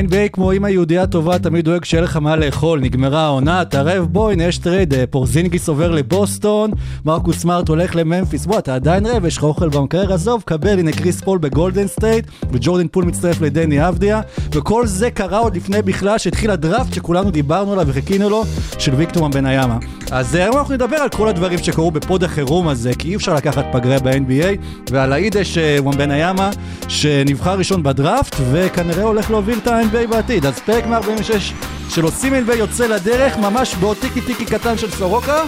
ה-NBA כמו אמא יהודייה טובה תמיד דואג שיהיה לך מה לאכול, נגמרה העונה, תערב בואי, יש trade, אה, פורזינגיס עובר לבוסטון, מרקוס סמארט הולך לממפיס, בוא, אתה עדיין רעב, יש לך אוכל במקרר, עזוב, קבל, הנה קריס פול בגולדן סטייט, וג'ורדן פול מצטרף לדני אבדיה, וכל זה קרה עוד לפני בכלל שהתחיל הדראפט שכולנו דיברנו עליו וחיכינו לו, של ויקטור וומבניאמה. אז אה, היום אנחנו נדבר על כל הדברים שקרו בפוד החירום הזה, כי אי אפשר לקחת פגרה ב-NBA, ועל היידיש וומבניאמה, שנבחר ראשון בדראפט, וכנראה הולך להוביל את ה-NBA בעתיד. אז פרק 146 של עושים NBA יוצא לדרך, ממש בעוד טיקי טיקי קטן של סורוקה.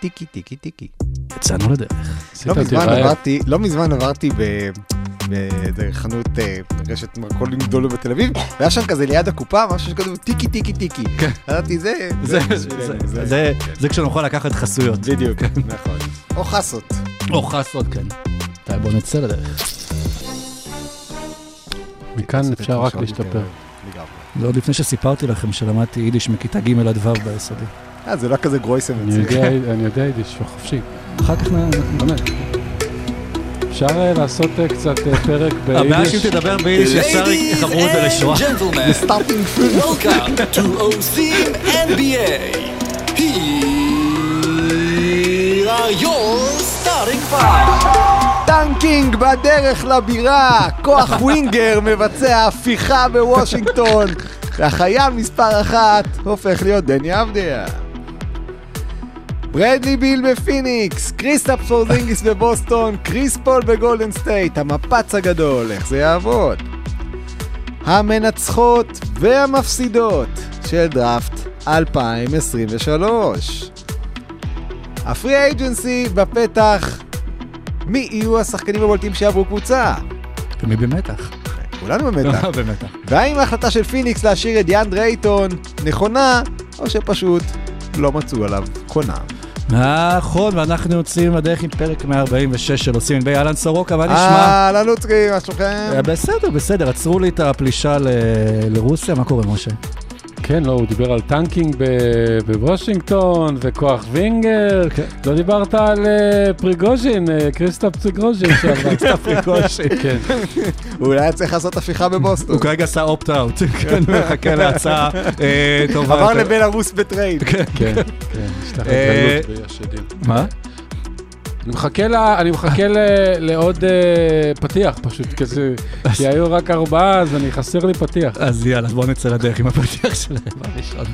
טיקי טיקי טיקי. יצאנו לדרך. לא מזמן. עברתי, לא מזמן עברתי ב... בדרך חנות אה, רשת מרכולים גדולה בתל אביב, והיה שם כזה ליד הקופה משהו שכתוב טיקי טיקי טיקי. ידעתי זה, זה, זה, כשנוכל לקחת חסויות. בדיוק, נכון. או חסות. או חסות, כן. בוא נצא לדרך. מכאן אפשר רק להשתפר. לגמרי. זה עוד לפני שסיפרתי לכם שלמדתי יידיש מכיתה ג' עד ו' ביסודי. אה, זה לא כזה גרויסם אני יודע- יידיש, חופשי. אחר כך נ... באמת. אפשר אה, לעשות אה, קצת אה, פרק הבעיה ביידיש? שאם תדבר ביידיש ישר יחברו את זה פילם. Welcome to Osim NBA. Here are your starting five. tanking בדרך לבירה, כוח ווינגר מבצע הפיכה בוושינגטון, והחייל מספר אחת הופך להיות דני אבדיה. ברדלי ביל בפיניקס, קריסטאפ פורזינגיס בבוסטון, קריס פול בגולדן סטייט, המפץ הגדול, איך זה יעבוד? המנצחות והמפסידות של דראפט 2023. ה free agency בפתח, מי יהיו השחקנים הבולטים שיעברו קבוצה? ומי במתח? כולנו במתח. במתח. והאם ההחלטה של פיניקס להשאיר את דיאנדרה אייטון נכונה, או שפשוט לא מצאו עליו קונה? נכון, ואנחנו יוצאים לדרך עם פרק 146 של עושים NBA. אהלן סורוקה, מה נשמע? אהלן לוצקי, מה שלומכם? אה, בסדר, בסדר, עצרו לי את הפלישה לרוסיה, מה קורה, משה? כן, לא, הוא דיבר על tanking ב- בוושינגטון וכוח וינגר. כן. לא דיברת על אה, פריגוז'ין, אה, קריסטאפ פריגוז'ין שעבר. קריסטאפ פריגוז'ין. כן. אולי היה צריך לעשות הפיכה בבוסטון. הוא כרגע עשה opt-out, כן, מחכה להצעה אה, טובה. עבר. לבלארוס ב trade. כן, כן, גלות בישדים. מה? אני מחכה, לה, אני מחכה ל, לעוד אה, פתיח פשוט, כזה, כי היו רק ארבעה, אז אני חסר לי פתיח. אז יאללה, אז בואו נצא לדרך עם הפתיח שלהם הראשון.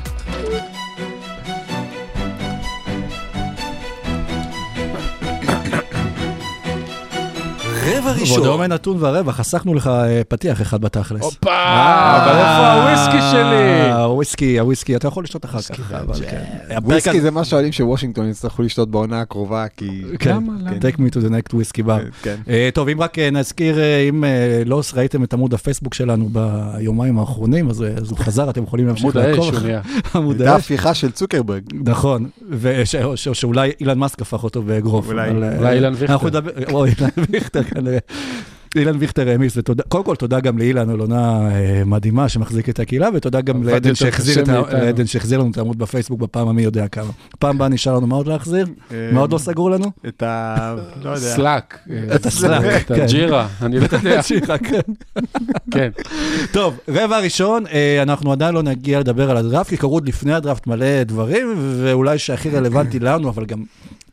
רבע ועוד ראשון. היום אין נתון ורבע, חסכנו לך אה, פתיח אחד בתכלס. הופה, אה, אבל איפה הוויסקי שלי? הוויסקי, הוויסקי, אתה יכול לשתות אחר כך, אבל כן. הפרק וויסקי זה מה שואלים שוושינגטון יצטרכו לשתות בעונה הקרובה, כי... כן, take me to the next whiskey bar. כן. אה, טוב, אם רק נזכיר, אם לא ראיתם את עמוד הפייסבוק שלנו ביומיים האחרונים, אז הוא חזר, אתם יכולים להמשיך עמוד האש לעקוב. הוא נהיה. עמוד הייתה האש. הפיכה של צוקרברג. נכון, וש- או ש- או שאולי אילן מאסק הפך אותו באגרוף. אולי- אילן ויכטר. אנחנו נדבר, או אילן ויכטר כנראה. אילן ויכטר העמיס, ותודה, קודם כל תודה גם לאילן על עונה אה, מדהימה שמחזיק את הקהילה, ותודה גם לעדן שהחזיר לנו את העמוד בפייסבוק בפעם המי יודע כמה. פעם הבאה נשאר לנו מה עוד להחזיר? מה עוד לא סגור לנו? את ה... לא יודע. סלאק. אה, את הסלאק, את הג'ירה, אני לא יודע. כן. כן. טוב, רבע ראשון, אה, אנחנו עדיין לא נגיע לדבר על הדראפט, כי קרו עוד לפני הדראפט מלא דברים, ואולי שהכי רלוונטי לנו, אבל גם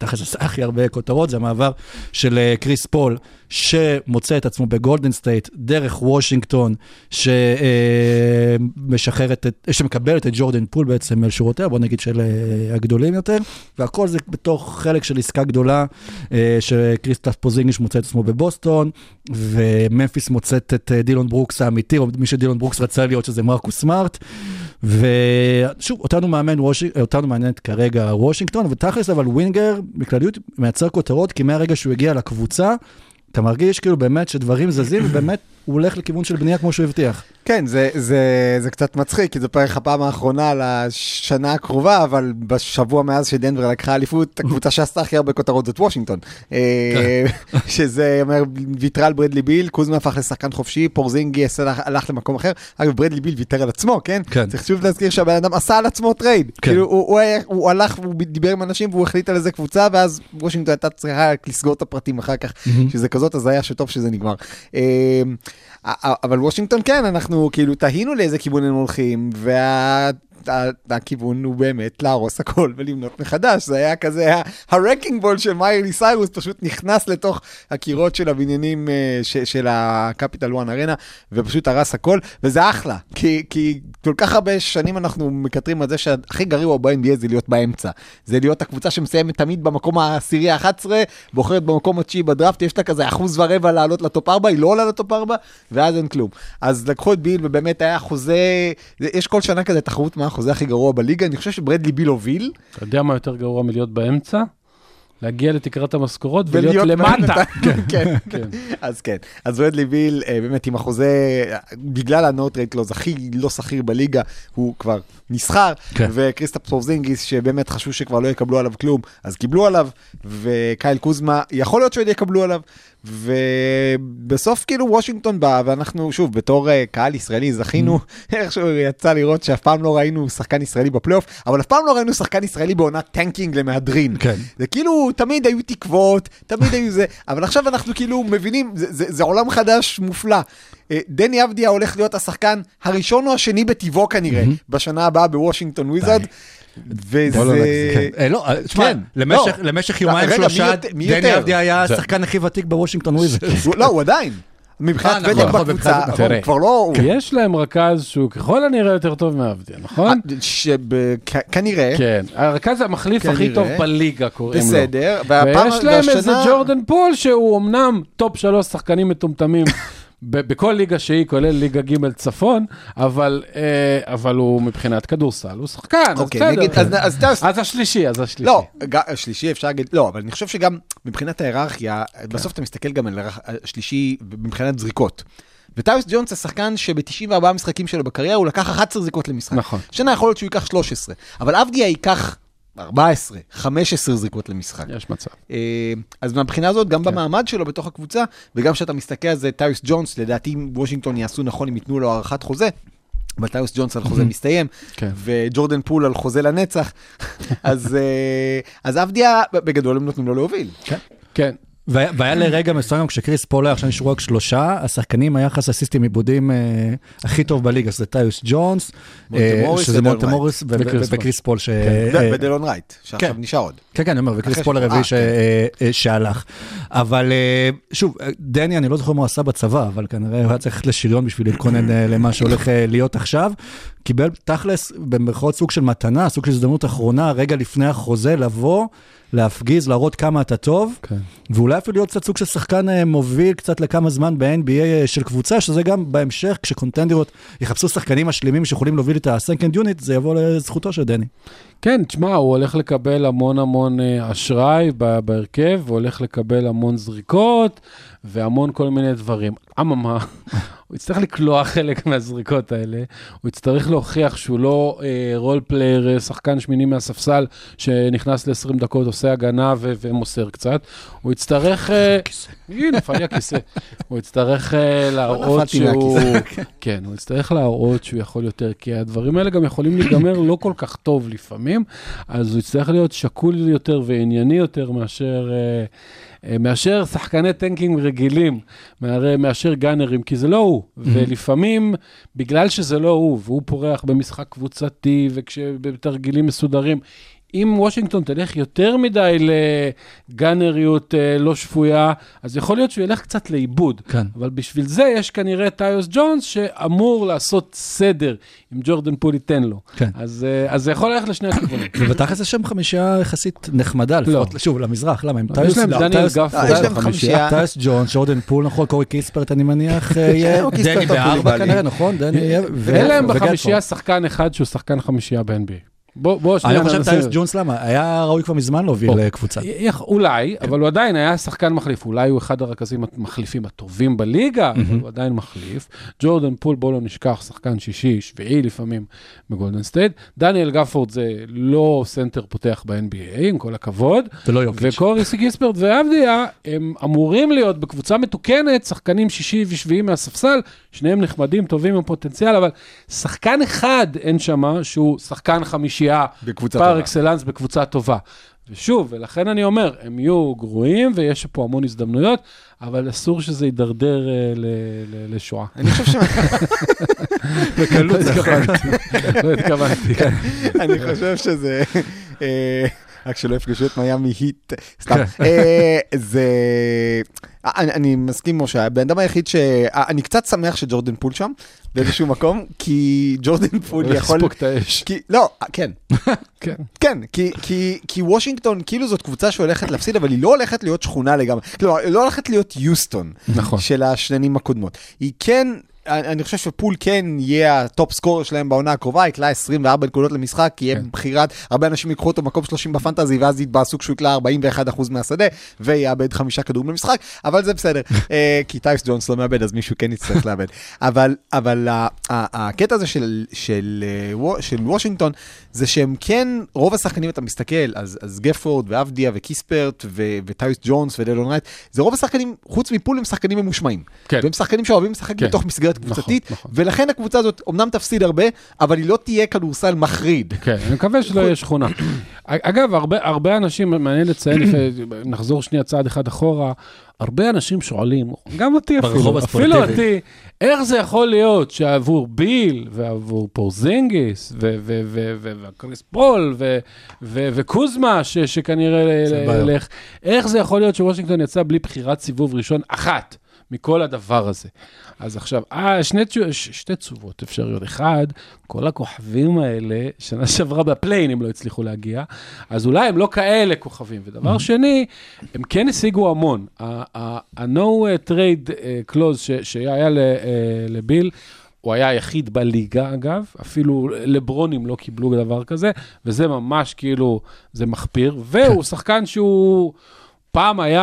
תכף עשה הכי הרבה כותרות, זה המעבר של אה, קריס פול, שמוצא את עצמו בגולדן סטייט, דרך וושינגטון, שמשחררת, את- שמקבלת את ג'ורדן פול בעצם אל שורותיה, בוא נגיד של אה, הגדולים יותר, והכל זה בתוך חלק של עסקה גדולה, אה, שקריסטפס פורזינגיס מוצא את עצמו בבוסטון, וממפיס מוצאת את אה, דילון ברוקס האמיתי, או מי שדילון ברוקס רצה להיות, שזה מרקוס סמארט. ושוב, אותנו מאמן, וושינג, אותנו מעניינת כרגע וושינגטון, ותכלס אבל ווינגר בכלליות מייצר כותרות, כי מהרגע שהוא הגיע לקבוצה, אתה מרגיש כאילו באמת שדברים זזים, ובאמת הוא הולך לכיוון של בנייה כמו שהוא הבטיח. כן, זה, זה, זה קצת מצחיק, כי זה בערך הפעם האחרונה לשנה הקרובה, אבל בשבוע מאז שדנבר לקחה אליפות, הקבוצה שעשתה הכי הרבה כותרות זאת וושינגטון. אה, שזה אומר, ויתרה על ברדלי ביל, קוזמה הפך לשחקן חופשי, פורזינגיס הלך, הלך למקום אחר. אגב, ברדלי ביל ויתר על עצמו, כן? כן. צריך שוב להזכיר שהבן אדם עשה על עצמו trade. כן. כאילו, הוא, הוא, היה, הוא הלך, הוא דיבר עם אנשים והוא החליט על איזה קבוצה, ואז וושינגטון הייתה צריכה לסגור את הפרטים אחר כך, שזה כזאת הזיה שטוב שזה נגמר. אה, אבל וושינגטון כן, אנחנו כאילו תהינו לאיזה כיוון הם הולכים, וה... הכיוון הוא באמת להרוס הכל ולבנות מחדש, זה היה כזה, ה wrecking ball של מיילי סיירוס פשוט נכנס לתוך הקירות של הבניינים אה, ש, של הקפיטל וואן ארנה, ופשוט הרס הכל, וזה אחלה, כי, כי כל כך הרבה שנים אנחנו מקטרים על זה שהכי גרוע ב-NBA זה להיות באמצע, זה להיות הקבוצה שמסיימת תמיד במקום העשירי ה-11, בוחרת במקום התשיעי בדראפט, יש לה כזה אחוז ורבע לעלות לטופ 4, היא לא עולה לטופ 4, ואז אין כלום. אז לקחו את ביל ובאמת היה חוזה, יש כל שנה כזה תחרות מה החוזה הכי גרוע בליגה, אני חושב שברדלי ביל הוביל. אתה יודע מה יותר גרוע מלהיות באמצע? להגיע לתקרת המשכורות ולהיות למטה. כן, כן. אז כן, אז ברדלי ביל אה, באמת עם החוזה, בגלל ה not trade הכי לא שכיר בליגה, הוא כבר נסחר, כן. וכריסטפ פורזינגיס שבאמת חשבו שכבר לא יקבלו עליו כלום, אז קיבלו עליו, וקייל קוזמה, יכול להיות שעוד יקבלו עליו, ובסוף כאילו וושינגטון בא, ואנחנו שוב, בתור אה, קהל ישראלי זכינו, איכשהו יצא לראות שאף פעם לא ראינו שחקן ישראלי בפלייאוף, אבל אף פעם לא ראינו שחקן ישראלי בעונת טנקינג למהדרין. כן. זה כאילו, תמיד היו תקוות, תמיד היו זה, אבל עכשיו אנחנו כאילו מבינים, זה, זה, זה עולם חדש מופלא. אה, דני אבדיה הולך להיות השחקן הראשון או השני בטיבו כנראה, בשנה הבאה בוושינגטון וויזארד. בוא לא וזה... נגזים. אה, לא, אה, תשמע, כן, למשך- לא. למשך לא, יומיים שלושה, דני? אבדיה היה זה- השחקן הכי ותיק בוושינגטון וויזרדס. הוא- לא, הוא עדיין. מבחינת אה, ותק נכון, בקבוצה, הוא. כבר לא... יש להם רכז שהוא ככל הנראה יותר טוב מאבדיה, נכון? אה, כנראה, כן, הרכז המחליף הכי. טוב בליגה קוראים לו. בסדר, והפעם- ויש להם איזה ג'ורדן פול שהוא אמנם טופ שלוש שחקנים מטומטמים בכל ליגה שהיא, כולל ליגה ג' צפון, אבל, אה, אבל הוא מבחינת כדורסל, הוא שחקן, אז אוקיי, בסדר. נגיד, אז- אז אז השלישי, אז השלישי. לא, השלישי אפשר להגיד, לא, אבל אני חושב שגם מבחינת ההיררכיה, כן. בסוף אתה מסתכל גם על השלישי מבחינת זריקות. וטאוס ג'ונס השחקן שב-94 משחקים שלו בקריירה הוא לקח 11 זריקות למשחק. נכון. שנה יכול להיות שהוא ייקח 13, אבל אבדיה ייקח 14, 15 זריקות למשחק. יש מצב. אה, אז מהבחינה הזאת, גם כן. במעמד שלו בתוך הקבוצה, וגם כשאתה מסתכל על זה, טייס ג'ונס, לדעתי וושינגטון יעשו נכון אם ייתנו לו הארכת חוזה. אבל טייס ג'ונס על חוזה מסתיים, כן. וג'ורדן פול על חוזה לנצח, אז, אה, אז אבדיה, בגדול הם נותנים לו להוביל. כן. והיה והיה לרגע מסוים כשקריס פול היה, עכשיו נשארו רק שלושה, השחקנים היחס אסיסטים איבודים אה, הכי טוב בליגה, זה טייס ג'ונס, אה, שזה ומונטה מוריס ו- וקריס פול. ו- אה, ודלון רייט, שעכשיו כן. נשאר עוד. כן, כן, אני אומר, וקריס פול הרביעי אה, אה, אה, שהלך. אבל אה, שוב, אה, דני, אני לא זוכר מה הוא עשה בצבא, אבל כנראה הוא היה צריך ללכת לשריון בשביל להתכונן אה, למה שהולך אה, להיות עכשיו. קיבל תכלס, במרכאות סוג של מתנה, סוג של הזדמנות אחרונה, רגע לפני החוזה, לבוא, להפגיז, להראות כמה אתה טוב, כן. ואולי אפילו להיות קצת סוג של שחקן אה, מוביל קצת לכמה זמן ב-NBA אה, של קבוצה, שזה גם בהמשך, כשקונטנדרות יחפשו שחקנים משלימים שיכולים להוביל את ה-Second Unit, זה יבוא לזכותו של דני. כן, תשמע, הוא הולך לקבל המון המון אה, אשראי בהרכב, הוא הולך לקבל המון זריקות והמון כל מיני דברים. אממה, הוא יצטרך לקלוע חלק מהזריקות האלה, הוא יצטרך להוכיח שהוא לא אה, role player, אה, שחקן שמיני מהספסל, שנכנס ל-20 דקות, עושה הגנה ו- ומוסר קצת. הוא יצטרך... אה, הנה, נפל לי הכיסא. הוא יצטרך אה, להראות שהוא... כן, הוא יצטרך להראות שהוא יכול יותר, כי הדברים האלה גם יכולים להיגמר לא כל כך טוב לפעמים, אז הוא יצטרך להיות שקול יותר וענייני יותר מאשר, אה, אה, מאשר שחקני טנקינג רגילים, מאשר, גאנרים, כי זה לא הוא. ולפעמים, בגלל שזה לא הוא, והוא פורח במשחק קבוצתי ובתרגילים מסודרים, אם וושינגטון תלך יותר מדי לגאנריות אה, לא שפויה, אז יכול להיות שהוא ילך קצת לאיבוד. כן. אבל בשביל זה יש כנראה טייס ג'ונס שאמור לעשות סדר, אם ג'ורדן פול ייתן לו. כן. אז, אה, אז זה יכול ללכת לשני הכיוונים. ובתכלס יש שם חמישייה יחסית נחמדה, לפחות, שוב, למזרח, למה? הם לא. יש להם לא, דניאל טייס- גף אה, יש להם חמישייה. טייס ג'ונס, ג'ורדן פול, נכון, קורי קיספרט, אני מניח, דני בארבע. כנראה, נכון? דני יהיה, ו- אין להם. בחמישייה שחקן אחד שהוא שחקן חמישייה ב-NBA. בוא, בוא שנייה אני חושב טייס ג'ונס למה? היה ראוי כבר מזמן להוביל. אה, קבוצה. יכ- אולי, אבל הוא עדיין היה שחקן מחליף, אולי הוא אחד הרכזים המחליפים הטובים בליגה, אבל הוא עדיין מחליף. ג'ורדן פול, בוא לא נשכח, שחקן שישי, שביעי לפעמים בגולדן סטייט. דניאל גפורד זה לא סנטר פותח ב-NBA, עם כל הכבוד. ולא יוקיץ'. וקורי קיספרט ואבדיה, הם אמורים להיות בקבוצה מתוקנת, שחקנים שישי ושביעי מהספסל, שניהם נחמדים, טובים עם פוטנציאל, אבל שחקן אחד אין שם, שהוא שחקן חמישייה, par excellence בקבוצה טובה. ושוב, ולכן אני אומר, הם יהיו גרועים ויש פה המון הזדמנויות, אבל אסור שזה יידרדר אה, לשואה. אני חושב ש... לא התכוונתי, לא התכוונתי. אני חושב שזה... אה, רק שלא יפגשו את מיאמי היט, סתם. אה, זה... אני, מסכים, משה, הבן אדם היחיד ש... אני קצת שמח שג'ורדן פול שם, באיזשהו מקום, כי ג'ורדן פול יכול... יספוק את האש. לא, כן, כן. כן, כי, כי, כי וושינגטון, כאילו זאת קבוצה שהולכת להפסיד, אבל היא לא הולכת להיות שכונה לגמרי. כלומר, היא לא הולכת להיות יוסטון נכון. של השנים הקודמות. היא כן, אני חושב שפול כן יהיה ה top scorer שלהם בעונה הקרובה, יקלע 24 נקודות למשחק, יהיה כן. בחירת, הרבה אנשים ייקחו אותו מקום 30 בפנטזי, ואז יתבאסו כשהוא יקלע 41% מהשדה, ויאבד חמישה כדורים למשחק, אבל זה בסדר, אה, כי טייס ג'ונס לא מאבד, אז מישהו כן יצטרך לאבד. אבל, אבל ה- ה- הקטע הזה של, של, וו- של וושינגטון, זה שהם כן, רוב השחקנים אתה מסתכל, אז, אז גפורד ואבדיה וקיספרט ו- וטייס ג'ונס ודלון רייט, זה רוב השחקנים, חוץ מפול הם שחקנים ממושמעים. כן. והם שחקנים שאוהבים לשחק כן. בתוך מסגרת נכון, קבוצתית, נכון. ולכן הקבוצה הזאת אמנם תפסיד הרבה, אבל היא לא תהיה כדורסל מחריד. כן, אני מקווה שלא יהיה שכונה. אגב, הרבה, הרבה אנשים, מעניין לציין, נחזור שנייה צעד אחד אחורה, הרבה אנשים שואלים, גם אותי אפילו, אפילו. אותי, איך זה יכול להיות שעבור ביל ועבור פורזינגיס וקריס פול וקוזמה, ש- שכנראה. ילך, איך זה יכול להיות שוושינגטון יצא בלי בחירת סיבוב ראשון אחת? מכל הדבר הזה. אז עכשיו, אה, שני, ש- שתי תשובות אפשריות. אחד, כל הכוכבים האלה, שנה שעברה בפליין הם לא הצליחו להגיע, אז אולי הם לא כאלה כוכבים. ודבר שני, הם כן השיגו המון. ה-No trade אה, clause ש- שהיה אה, לביל, הוא היה היחיד בליגה, אגב, אפילו לברונים לא קיבלו דבר כזה, וזה ממש כאילו, זה מחפיר, והוא שחקן שהוא... פעם היה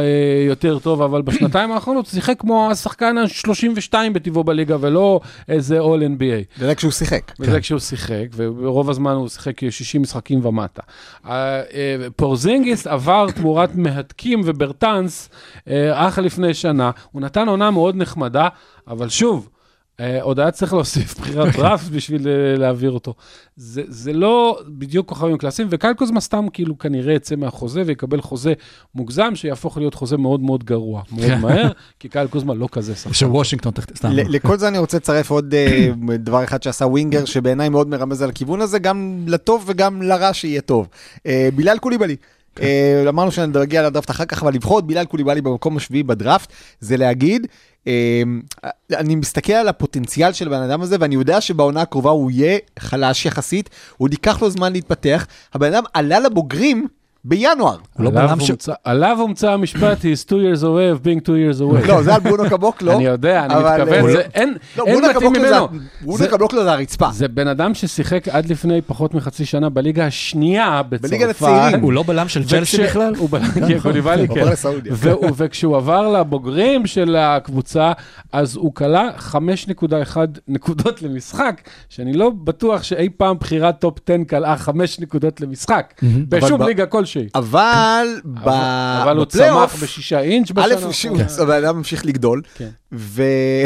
אה, יותר טוב, אבל בשנתיים האחרונות הוא שיחק כמו השחקן ה-32 בטבעו בליגה, ולא איזה All NBA. זה כשהוא שיחק. וזה כשהוא שיחק, ורוב הזמן הוא שיחק 60 משחקים ומטה. אה, אה, פורזינגיס עבר תמורת מהתקים וברטנס אה, אך לפני שנה, הוא נתן עונה מאוד נחמדה, אבל שוב, עוד היה צריך להוסיף בחירת דראפט בשביל אה, להעביר אותו. זה, זה לא בדיוק כוכבים קלאסיים, וקייל קוזמה סתם כאילו כנראה יצא מהחוזה ויקבל חוזה מוגזם, שיהפוך להיות חוזה מאוד מאוד גרוע, מאוד מהר, כי קייל קוזמה לא כזה שחקן. שוושינגטון, תחת- סתם. לכל זה אני רוצה לצרף עוד אה, דבר אחד שעשה ווינגר, שבעיניי מאוד מרמז על הכיוון הזה, גם לטוב וגם לרע שיהיה טוב. אה, בילאל קוליבלי. אה, אמרנו שנגיע לדראפט אחר כך, אבל לבחור את בילאל קוליבלי במקום השביעי בדראפט, זה להגיד, אה, אני מסתכל על הפוטנציאל של הבן אדם הזה, ואני יודע שבעונה הקרובה הוא יהיה חלש יחסית, עוד ייקח לו זמן להתפתח. הבן אדם עלה לבוגרים בינואר. לא עליו הומצא- המשפט, he's two years away of being two years away. לא, זה על ברונו קבוקלו. אני יודע, אני מתכוון, אה, זה- אין לא, מתאים ממנו. ברונו קבוקלו זה הרצפה. זה בן אדם ששיחק עד לפני פחות מחצי שנה בליגה השנייה בצרפת. בליגת הצעירים. הוא לא בלם של צ'לסי בכלל? הוא בלם, כן, קוליבאלי, הוא כן. וכשהוא עבר לבוגרים של הקבוצה, אז הוא קלע 5.1 נקודות למשחק, שאני לא בטוח שאי פעם בחירת top 10 קלעה 5 נקודות למשחק, בשום ליגה כלשהי. אבל ב- אבל הוא צמח בפלייאוף, בשישה inch א', בשנה האחרונה. הוא- הבן אדם ממשיך לגדול, כן. ו-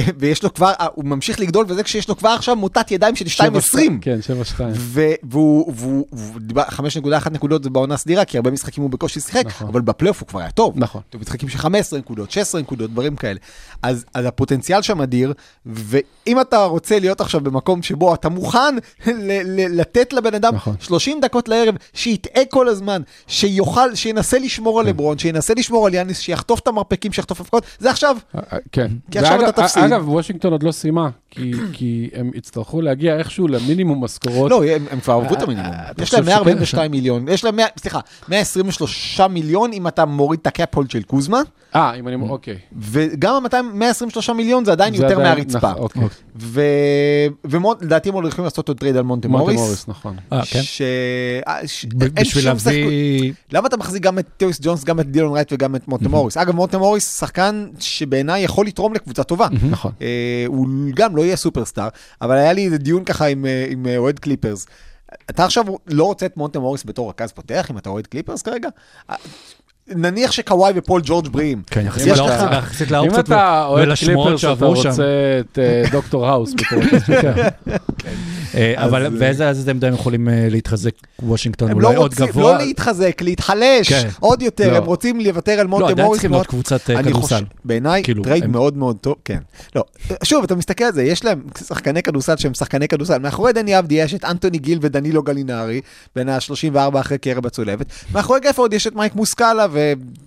ויש לו כבר, אה, הוא ממשיך לגדול, וזה כשיש לו כבר עכשיו מוטת ידיים של 2.20. כן, 7-2. ו- והוא, והוא, והוא דיבר, 5.1 נקודות זה בעונה סדירה, כי הרבה משחקים הוא בקושי שיחק, נכון. אבל בפלייאוף הוא כבר היה טוב. נכון. טוב, משחקים של 15 נקודות, 16 נקודות, דברים כאלה. אז, אז הפוטנציאל שם אדיר, ואם אתה רוצה להיות עכשיו במקום שבו אתה מוכן ל- ל- לתת לבן אדם נכון. 30 דקות לערב, שיטעה כל הזמן, שיוכל, שינסה לשמור על לברון, שינסה לשמור על יאניס, שיחטוף את המרפקים, שיחטוף דפיקות, זה עכשיו. אה, אה, כן. כי עכשיו אתה תפסיד. אגב, וושינגטון עוד לא סיימה, כי- כי הם יצטרכו להגיע איכשהו למינימום משכורות. לא, הם הם כבר עברו את המינימום. אה, יש להם שכן? 142 מיליון, יש להם, 100 סליחה, 123 מיליון אם אתה מוריד את ה cap hold של קוזמה, אה, אם אני... אוקיי. וגם ה-123 מיליון זה עדיין זה יותר עדיין- מהרצפה. נכון, אוקיי. ולדעתי הם הולכים לעשות עוד trade על מונטה מונטה מוריס. מוריס, נכון. אה, כן. ש... אה, ש- ב- אין בשביל להביא... למה אתה מחזיק גם את טיוס ג'ונס, גם את דילון רייט וגם את מונטה מוריס? אגב, מונטה מוריס שחקן שבעיניי יכול לתרום לקבוצה טובה. נכון. אה, הוא גם לא יהיה סופרסטאר, אבל היה לי איזה דיון ככה עם, אה, אה, אוהד קליפרס. אתה עכשיו לא רוצה את מונטה מוריס בתור רכז פותח, אם אתה אוהד קליפרס כרגע? אה, נניח שקוואי ופול ג'ורג' בריאים. כן, יחסית לאופציות- אם אתה ולשמועות קליפרס, אתה. רוצה את אה, וסטברוק בתור הקספיקה. אה, אבל באיזה איזה עמדה הם יכולים אה, להתחזק וושינגטון? הם אולי לא עוד גבוה? לא להתחזק, להתחלש כן. עוד יותר, לא. הם רוצים לוותר על לא, מונטה עדיין מוריס. צריכים מאוד- להיות קבוצת אה, כדורסל. בעיניי, כאילו, trade הם- מאוד מאוד טוב, כן. לא, שוב, אתה מסתכל על זה, יש להם שחקני כדורסל שהם שחקני כדורסל. מאחורי דני אבדיה יש את אנטוני גיל ודנילו גלינארי, בן ה-34 אחרי קרע בצולבת. מאחורי גאפורד יש את מייק מוסקאלה ו...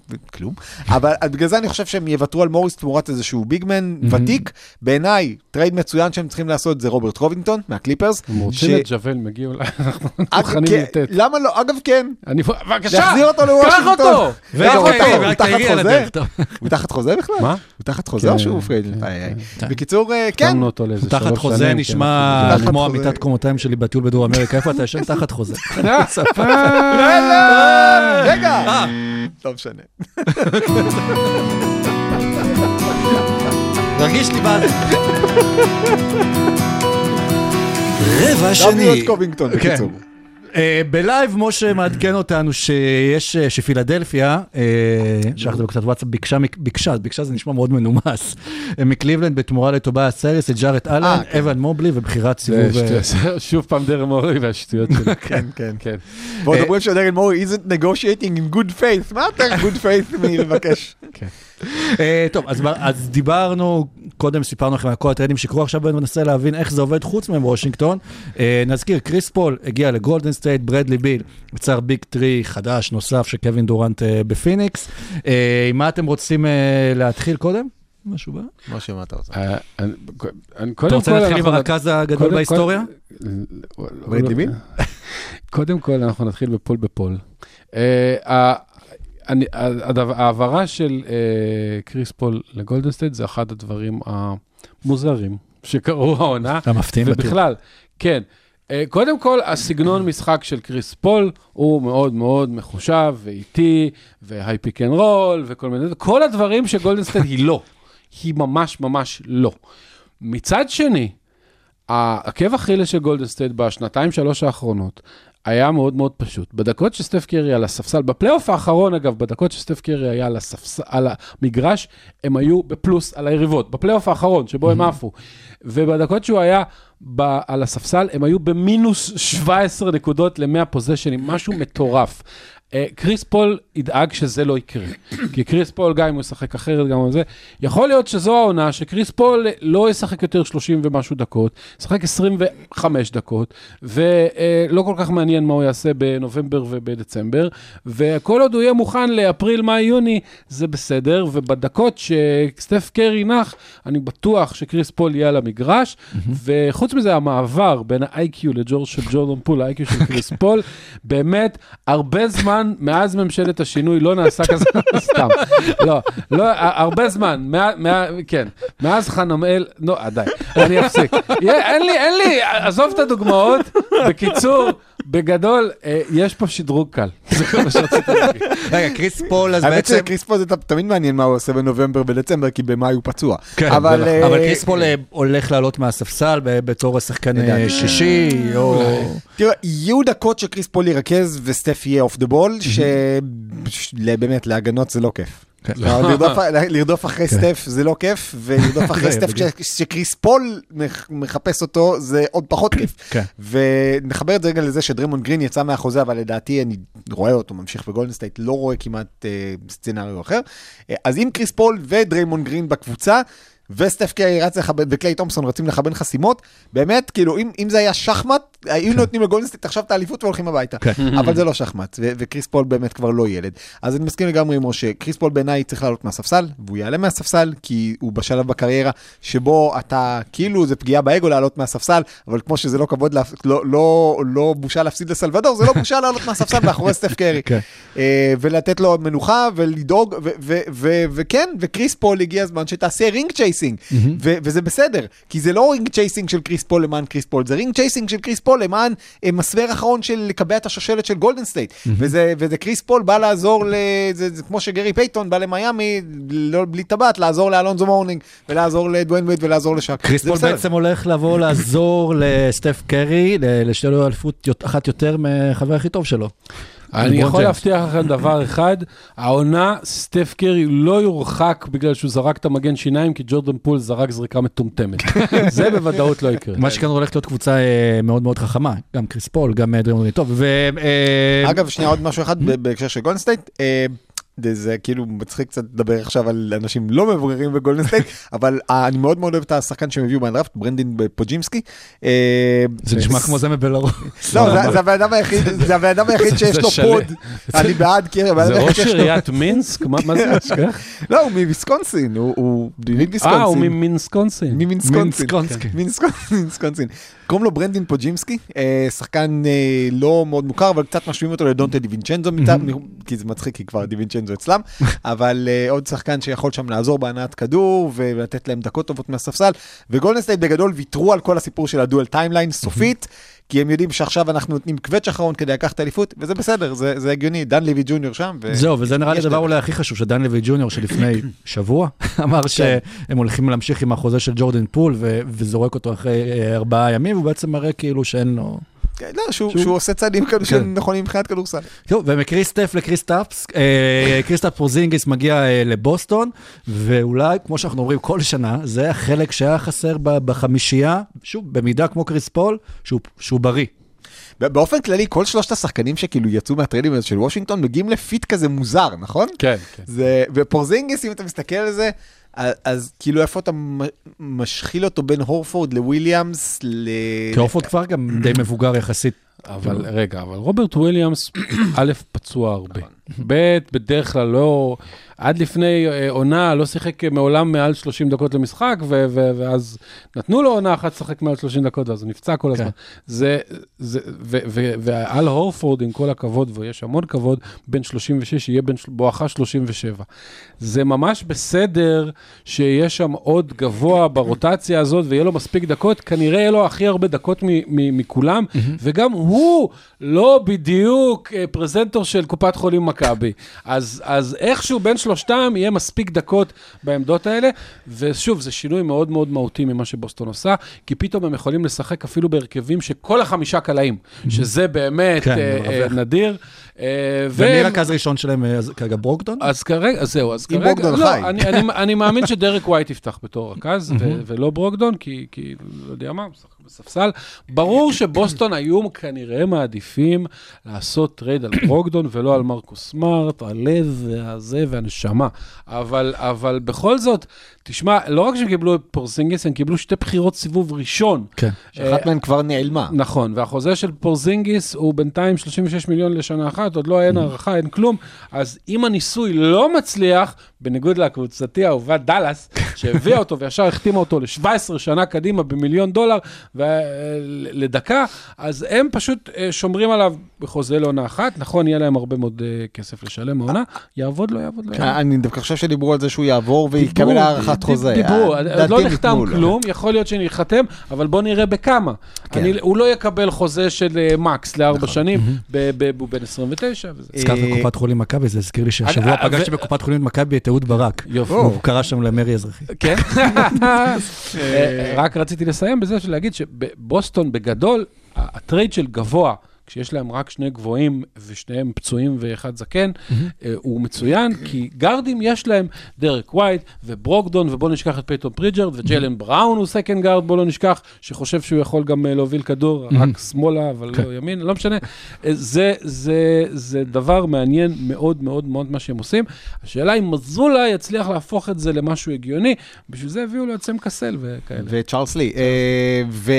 וכלום. אבל בגלל זה אני חושב שהם יוותרו על מוריס תמורת איזשהו big man ותיק. בעיניי, trade מצוין שהם צריכים לעשות זה רוברט קובינגטון מהקליפרס. הם רוצים את ג'וול מגיע אולי, אנחנו מוכנים כן, לתת. למה לא? אגב, כן. אני, בבקשה, להחזיר אותו קח לוושינגטון. קח הוא אותו! הוא תחת חוזה? הוא תחת חוזה בכלל? מה? הוא תחת חוזה כן, או שהוא free? כן. כן. בקיצור, אה, כן. שנים. תחת חוזה כן, נשמע כמו. עמיתת קומותיים שלי בטיול בדרום אמריקה. איפה אתה ישן? תחת חוזה. רגע! לא משנה. מרגיש לי בעד. רבע שני. קובינגטון, כן. בקיצור. אה, בלייב משה מעדכן אותנו שיש, אה, שפילדלפיה, אה, שלחתי לו קצת וואטסאפ, ביקשה, ביקשה, ביקשה זה נשמע מאוד מנומס, מקליבלנד בתמורה לטוביאס האריס, את ג'ארט אלן, כן. אבן מובלי ובחירת סיבוב... שוב פעם דריל מורי והשטויות שלו. כן, כן. כן. ועוד אומרים שדריל מורי isn't negotiating in good faith. מה יותר good faith מלבקש? אה, טוב, אז, אז דיברנו, קודם סיפרנו לכם על כל ה trade ים שקרו, עכשיו בואו ננסה להבין איך זה עובד חוץ מוושינגטון. אה, נזכיר, קריס פול הגיע לגולדן סטייט, ברדלי ביל יצר big three חדש, נוסף, של קווין דורנט אה, בפיניקס. אה, עם מה אתם רוצים אה, להתחיל קודם? משהו בא? משה, מה אתה רוצה? אה, אתה רוצה להתחיל עם הרכז הגדול קודם כל- בהיסטוריה? ברדלי ביל? קודם כל, אנחנו נתחיל בפול בפול. אני- ההעברה של אה, קריס פול לגולדן סטייט זה אחד הדברים המוזרים שקרו העונה. המפתיעים בטוח. ובכלל, כן. אה, קודם כל, הסגנון משחק של קריס פול הוא מאוד מאוד מחושב ואיטי, ו high pick and roll, וכל מיני, כל הדברים שגולדנסטייט היא לא. היא ממש ממש לא. מצד שני, העקב אכילס של גולדנסטייט בשנתיים, שלוש האחרונות, היה מאוד מאוד פשוט. בדקות שסטף קרי על הספסל, בפלייאוף האחרון אגב, בדקות שסטף קרי היה על, הספסל, על המגרש, הם היו בפלוס על היריבות. בפלייאוף האחרון, שבו הם עפו. ובדקות שהוא היה ב, על הספסל, הם היו במינוס 17 נקודות ל-100 possession ים, משהו מטורף. אה, קריס פול ידאג שזה לא יקרה. כי קריס פול, גם אם הוא ישחק אחרת, גם על זה, יכול להיות שזו העונה שקריס פול לא ישחק יותר 30 ומשהו דקות, ישחק 25 דקות, ולא כל כך מעניין מה הוא יעשה בנובמבר ובדצמבר, וכל עוד הוא יהיה מוכן לאפריל, מאי, יוני, זה בסדר, ובדקות שסטף קרי נח, אני בטוח שקריס פול יהיה על המגרש, וחוץ מזה, המעבר בין ה-IQ של ג'ורדן פול, ה-IQ של קריס פול, באמת, הרבה זמן מאז ממשלת השינוי לא נעשה כזה, סתם, לא, לא, הרבה זמן, מה, מה, כן, מאז חנמאל, לא, די, אני אפסיק. אין לי, אין לי, עזוב את הדוגמאות, בקיצור, בגדול, אה, יש פה שדרוג קל, זה כל מה שרציתי להגיד. רגע, קריס פול, אז האמת בעצם... שקריס פול זה תמיד מעניין מה הוא עושה בנובמבר ודצמבר, כי במאי הוא פצוע. כן, אבל. אה, אבל קריס פול אה, הולך לעלות מהספסל בתור השחקן. שישי, או... תראה, יהיו דקות שקריס פול ירכז וסטף יהיה off the ball, שבאמת להגנות זה לא כיף. כן. לא, לרדוף- אחרי כן. סטף זה לא כיף, ולרדוף אחרי סטף בדיוק. כש- שקריס פול מח- מחפש אותו זה עוד פחות כיף. כן. ונחבר את זה רגע לזה שדרימון גרין יצא מהחוזה, אבל לדעתי אני רואה אותו ממשיך בגולדן סטייט, לא רואה כמעט אה, scenario אחר. אה, אז אם קריס פול ודרימון גרין בקבוצה, וסטף קרי רץ לכוון, וקליי תומפסון רצים לכוון חסימות, באמת, כאילו, אם, אם זה היה שחמט, היו נותנים לגולדן סטייט עכשיו את האליפות והולכים הביתה. כן. אבל זה לא שחמט, ו- וקריס פול באמת כבר לא ילד. אז אני מסכים לגמרי עם משה, קריס פול בעיניי צריך לעלות מהספסל, והוא יעלה מהספסל, כי הוא בשלב בקריירה שבו אתה, כאילו זה פגיעה באגו לעלות מהספסל, אבל כמו שזה לא כבוד, להפ... לא, לא, לא בושה להפסיד לסלבדור, זה לא בושה לעלות מהספסל מאחורי סטף קרי. כן. אה, ולתת לו מנוחה ולדאוג, וכן, וקריס פול הגיע הזמן שתעשה ring chasing, ו- וזה בסדר, כי זה לא ring chasing של קריס פול למען קריס פול, זה ring chasing של קריס פול למען אה, מסמר אחרון של לקבע את השושלת של גולדן סטייט, וזה, וזה קריס פול בא לעזור, ל- זה, זה כמו שגרי פייטון בא למיאמי, לא, בלי טבעת, לעזור לאלונזו מורנינג, ולעזור לדוויין ווייד ולעזור לשאק. קריס פול בסדר. בעצם הולך לבוא לעזור לסטף קרי, ל- לשתהיה לו אליפות אחת יותר מהחבר הכי טוב שלו. אני יכול. להבטיח לכם דבר אחד, העונה, סטף קרי לא יורחק בגלל שהוא זרק את המגן שיניים, כי ג'ורדן פול זרק זריקה מטומטמת. זה בוודאות לא יקרה. מה שכאן הולכת להיות קבוצה אה, מאוד מאוד חכמה, גם קריס פול, גם אה, דריימונד, טוב. אה, אגב, שנייה עוד משהו אחד בהקשר של גולדן סטייט. אה, זה, זה כאילו מצחיק קצת לדבר עכשיו על אנשים לא מבוגרים בגולדן סטייט, אבל אה, אני מאוד מאוד אוהב את השחקן שהם הביאו מהדראפט, ברנדין פודז'מסקי. אה, זה נשמע כמו זה מבלרוס. לא, זה- זה הבן אדם היחיד, זה הבן אדם היחיד שיש זה לו. פוד, אני בעד, כי הבן אדם זה היחיד ראש שיש לו- עיריית מינסק? מה זה? אשכח? לא, הוא מוויסקונסין, הוא- הוא אה, הוא. ממינסקונסין. ממינסקונסין. קוראים לו ברנדין פוג'ימסקי, אה, שחקן אה, לא מאוד מוכר, אבל קצת משווים אותו לדונטה דיווינצ'נזו, כי זה מצחיק, כי כבר דיווינצ'נזו אצלם, אבל אה, עוד שחקן שיכול שם לעזור בהנעת כדור ולתת להם דקות טובות מהספסל, וגולדן סטייט בגדול ויתרו על כל הסיפור של ה dual timeline סופית. כי הם יודעים שעכשיו אנחנו נותנים קווץ' אחרון כדי לקחת אליפות, וזה בסדר, זה, זה הגיוני, דאנליבי ג'וניור שם. ו- זהו, וזה נראה לי הדבר. אולי הכי חשוב, שדאנליבי ג'וניור שלפני שבוע אמר שהם הולכים להמשיך עם החוזה של ג'ורדן פול וזורק אותו אחרי אה, ארבעה ימים, הוא בעצם מראה כאילו שאין לו... כן, לא, שהוא, שהוא עושה צעדים כאלה שנכונים מבחינת כדורסל. טוב, ומקריסטף לקריסטאפס, אה, קריסטאפס פורזינגיס מגיע אה, לבוסטון, ואולי, כמו שאנחנו אומרים כל שנה, זה החלק שהיה חסר ב- בחמישייה, שוב, במידה כמו קריס פול, שהוא, שהוא בריא. באופן כללי, כל שלושת השחקנים שכאילו יצאו מהטריידים האלה של וושינגטון מגיעים ל fit כזה מוזר, נכון? כן, כן. זה, ופורזינגיס, אם אתה מסתכל על זה, אז, אז כאילו איפה אתה משחיל אותו בין הורפורד לוויליאמס, ל... כי הורפורד כבר גם די מבוגר יחסית. אבל רגע, אבל רוברט וויליאמס, א', פצוע הרבה. ב', בדרך כלל לא, עד לפני אה, עונה לא שיחק מעולם מעל 30 דקות למשחק, ו- ו- ואז נתנו לו עונה אחת לשחק מעל 30 דקות, ואז הוא נפצע כל הזמן. כן. זה, זה, ו- ו- ואל הורפורד, עם כל הכבוד, ויש המון כבוד, בן 36, יהיה בן של- בואכה 37. זה ממש בסדר שיש שם עוד גבוה ברוטציה הזאת, ויהיה לו מספיק דקות, כנראה יהיה לו הכי הרבה דקות מ- מ- מכולם, וגם הוא לא בדיוק אה, פרזנטור של קופת חולים מכבי. אז, אז איכשהו בין שלושתם יהיה מספיק דקות בעמדות האלה, ושוב, זה שינוי מאוד מאוד מהותי ממה שבוסטון עושה, כי פתאום הם יכולים לשחק אפילו בהרכבים שכל החמישה קלעים, שזה באמת כן, אה. אה, נדיר. אה, ומי רכז ראשון שלהם אה, כרגע ברוקדון? אז כרגע, אז זהו, אז אם כרגע, ברוקדון לא, חי. אני, אני, אני מאמין שדרק ווייט יפתח בתור רכז, ולא ברוקדון, כי, כי לא יודע מה, הוא משחק בספסל. ברור שבוסטון היו כנראה מעדיפים לעשות טרייד על ברוקדון ולא על מרקוס סמארט, הלב והזה והנשמה. אבל, אבל בכל זאת, תשמע, לא רק שהם קיבלו את פורזינגיס, הם קיבלו שתי בחירות סיבוב ראשון. כן. שאחת מהן כבר נעלמה. נכון, והחוזה של פורזינגיס הוא בינתיים 36 מיליון לשנה אחת, עוד לא אין הארכה, אין כלום. אז אם הניסוי לא מצליח, בניגוד לקבוצתי האהובה דאלאס, שהביאה אותו וישר החתימה אותו ל-17 שנה קדימה במיליון דולר לדקה, אז הם פשוט אה, שומרים עליו בחוזה לעונה אחת. נכון, יהיה להם הרבה מאוד אה, כסף לשלם העונה, יעבוד לו, יעבוד לו. יעבוד. אני דווקא חושב שדיברו על זה שהוא יעבור ויקבל הארכת דיב- חוזה. דיברו, אה, עוד לדעתי לא הם נחתם. כלום, יכול להיות שייחתם, אבל בוא נראה בכמה. כן. אני- הוא לא יקבל חוזה של אה, מקס לארבע שנים, ב- ב- הוא בן 29. וזה. הזכרת אה, קופת חולים מכבי, זה הזכיר לי שהשבוע אה, פגשתי בקופת חולים מכבי את אהוד ברק. יופי. הוא קרא שם למרי אזרחי. כן? אה, רק רציתי לסיים בזה של להגיד שבבוסטון בגדול, הטרייד של גבוה, כשיש להם רק שני גבוהים ושניהם פצועים ואחד זקן, אה, הוא מצוין, כי גארדים יש להם דרק ווייט וברוקדון, ובוא נשכח את פייטון פריצ'ארד, וג'יילן בראון הוא second guard, בוא לא נשכח, שחושב שהוא יכול גם אה, להוביל כדור, רק שמאלה, אבל לא ימין, לא משנה. אה, זה, זה, זה דבר מעניין מאוד מאוד מאוד מה שהם עושים. השאלה אם מזולה יצליח להפוך את זה למשהו הגיוני, בשביל זה הביאו לו את סם קסל וכאלה. וצ'ארלס לי.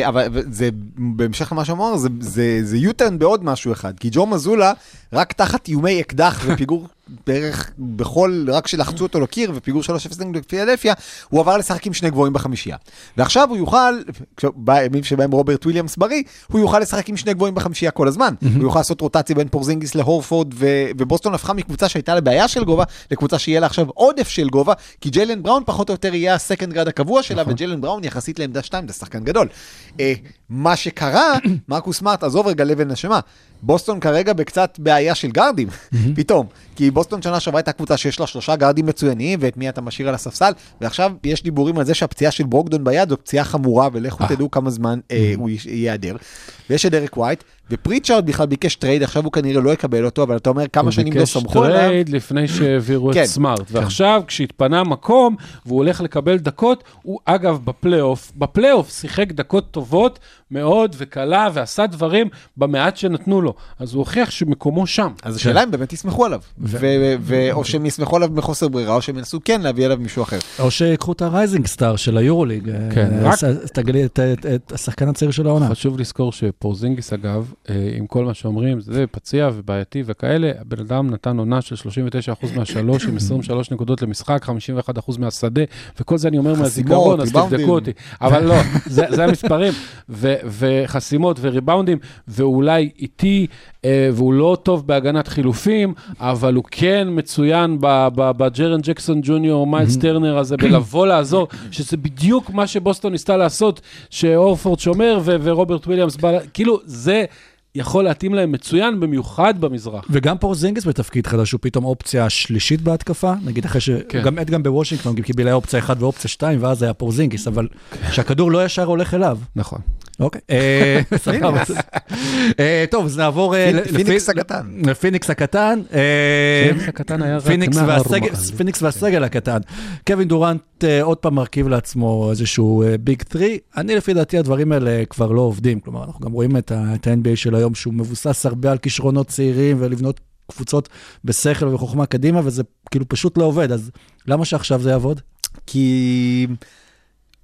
אבל זה, בהמשך למה שאמר, זה- יוטרן בעוד משהו אחד. כי ג'ו מזולה, רק תחת איומי אקדח ופיגור בערך בכל, רק כשלחצו אותו לקיר ופיגור 3-0 נגד פיאדלפיה, הוא עבר לשחק עם שני גבוהים בחמישייה. ועכשיו הוא יוכל, בימים שבהם רוברט וויליאמס בריא, הוא יוכל לשחק עם שני גבוהים בחמישייה כל הזמן. הוא יוכל לעשות רוטציה בין פורזינגיס להורפורד, ו- ובוסטון הפכה מקבוצה שהייתה לה בעיה של גובה, לקבוצה שיהיה לה עכשיו עודף של גובה, כי ג'יילן בראון פחות או יותר יהיה ה second guard הקבוע שלה, וג'יילן בראון יחסית לעמדה 2 זה שחקן גדול. אה, מה שקרה, מרקוס סמארט, עזוב רגע לב ונשמה, בוסטון כרגע בקצת בעיה של גארדים, פתאום. כי בוסטון שנה שעברה הייתה קבוצה שיש לה שלושה גארדים מצוינים, ואת מי אתה משאיר על הספסל, ועכשיו יש דיבורים על זה שהפציעה של ברוקדון ביד זו פציעה חמורה, ולכו תדעו כמה זמן אה, הוא יש- ייעדר. ויש את דרק ווייט, ופריצ'ארד בכלל ביקש טרייד, עכשיו הוא כנראה לא יקבל אותו, אבל אתה אומר כמה שנים לא סמכו הוא עליו. ביקש טרייד לפני שהעבירו כן. את סמארט, ועכשיו כשהתפנה מקום והוא הולך לקבל דקות, הוא אגב בפלייאוף, בפלייאוף שיחק דקות טובות מאוד וקלע ועשה דברים במעט שנתנו לו, אז הוא הוכיח שמקומו שם. אז השאלה אם באמת יסמכו עליו, או שהם יסמכו עליו מחוסר ברירה, או שהם ינסו כן להביא אליו מישהו אחר. או שיקחו את ה rising star של היורוליג. כן, אה, רק- אז תגלי את- את את השחקן הצעיר של העונה. חשוב לזכור שפורזינגיס אגב, אה, עם כל מה שאומרים, זה פציע ובעייתי וכאלה, הבן אדם נתן עונה של 39% מהשלוש, עם 23 נקודות למשחק, 51% מהשדה, וכל זה אני אומר מהזיכרון, אז. תבדקו אותי. אבל לא, זה זה המספרים, ו- וחסימות וריבאונדים, ואולי איטי, אה, והוא לא טוב בהגנת חילופים, אבל הוא כן מצוין בג'רן ג'קסון ג'וניור, מיילס טרנר הזה, בלבוא לעזור, שזה בדיוק מה שבוסטון ניסתה לעשות, שהורפורד שומר ו- ורוברט וויליאמס בא, כאילו, זה יכול להתאים להם מצוין, במיוחד במזרח. וגם פורזינגיס בתפקיד חדש, הוא פתאום אופציה שלישית בהתקפה, נגיד אחרי ש... כן. גם גם בוושינגטון קיבל היה אופציה 1 ואופציה 2, ואז היה פורזינגיס, אבל שהכדור לא ישר הולך אליו. נכון. אוקיי. אה, סבבה. אה, טוב, אז נעבור... אה, פיניקס הקטן. לפיניקס הקטן. אה, פיניקס הקטן היה רק פיניקס נער והסגל- הקטן. קווין דורנט אה, עוד פעם מרכיב לעצמו איזשהו Big Three. אני לפי דעתי הדברים האלה כבר לא עובדים. כלומר, אנחנו גם רואים את ה-NBA של היום, שהוא מבוסס הרבה על כישרונות צעירים ולבנות קבוצות בשכל וחוכמה קדימה, וזה כאילו פשוט לא עובד. אז למה שעכשיו זה יעבוד? כי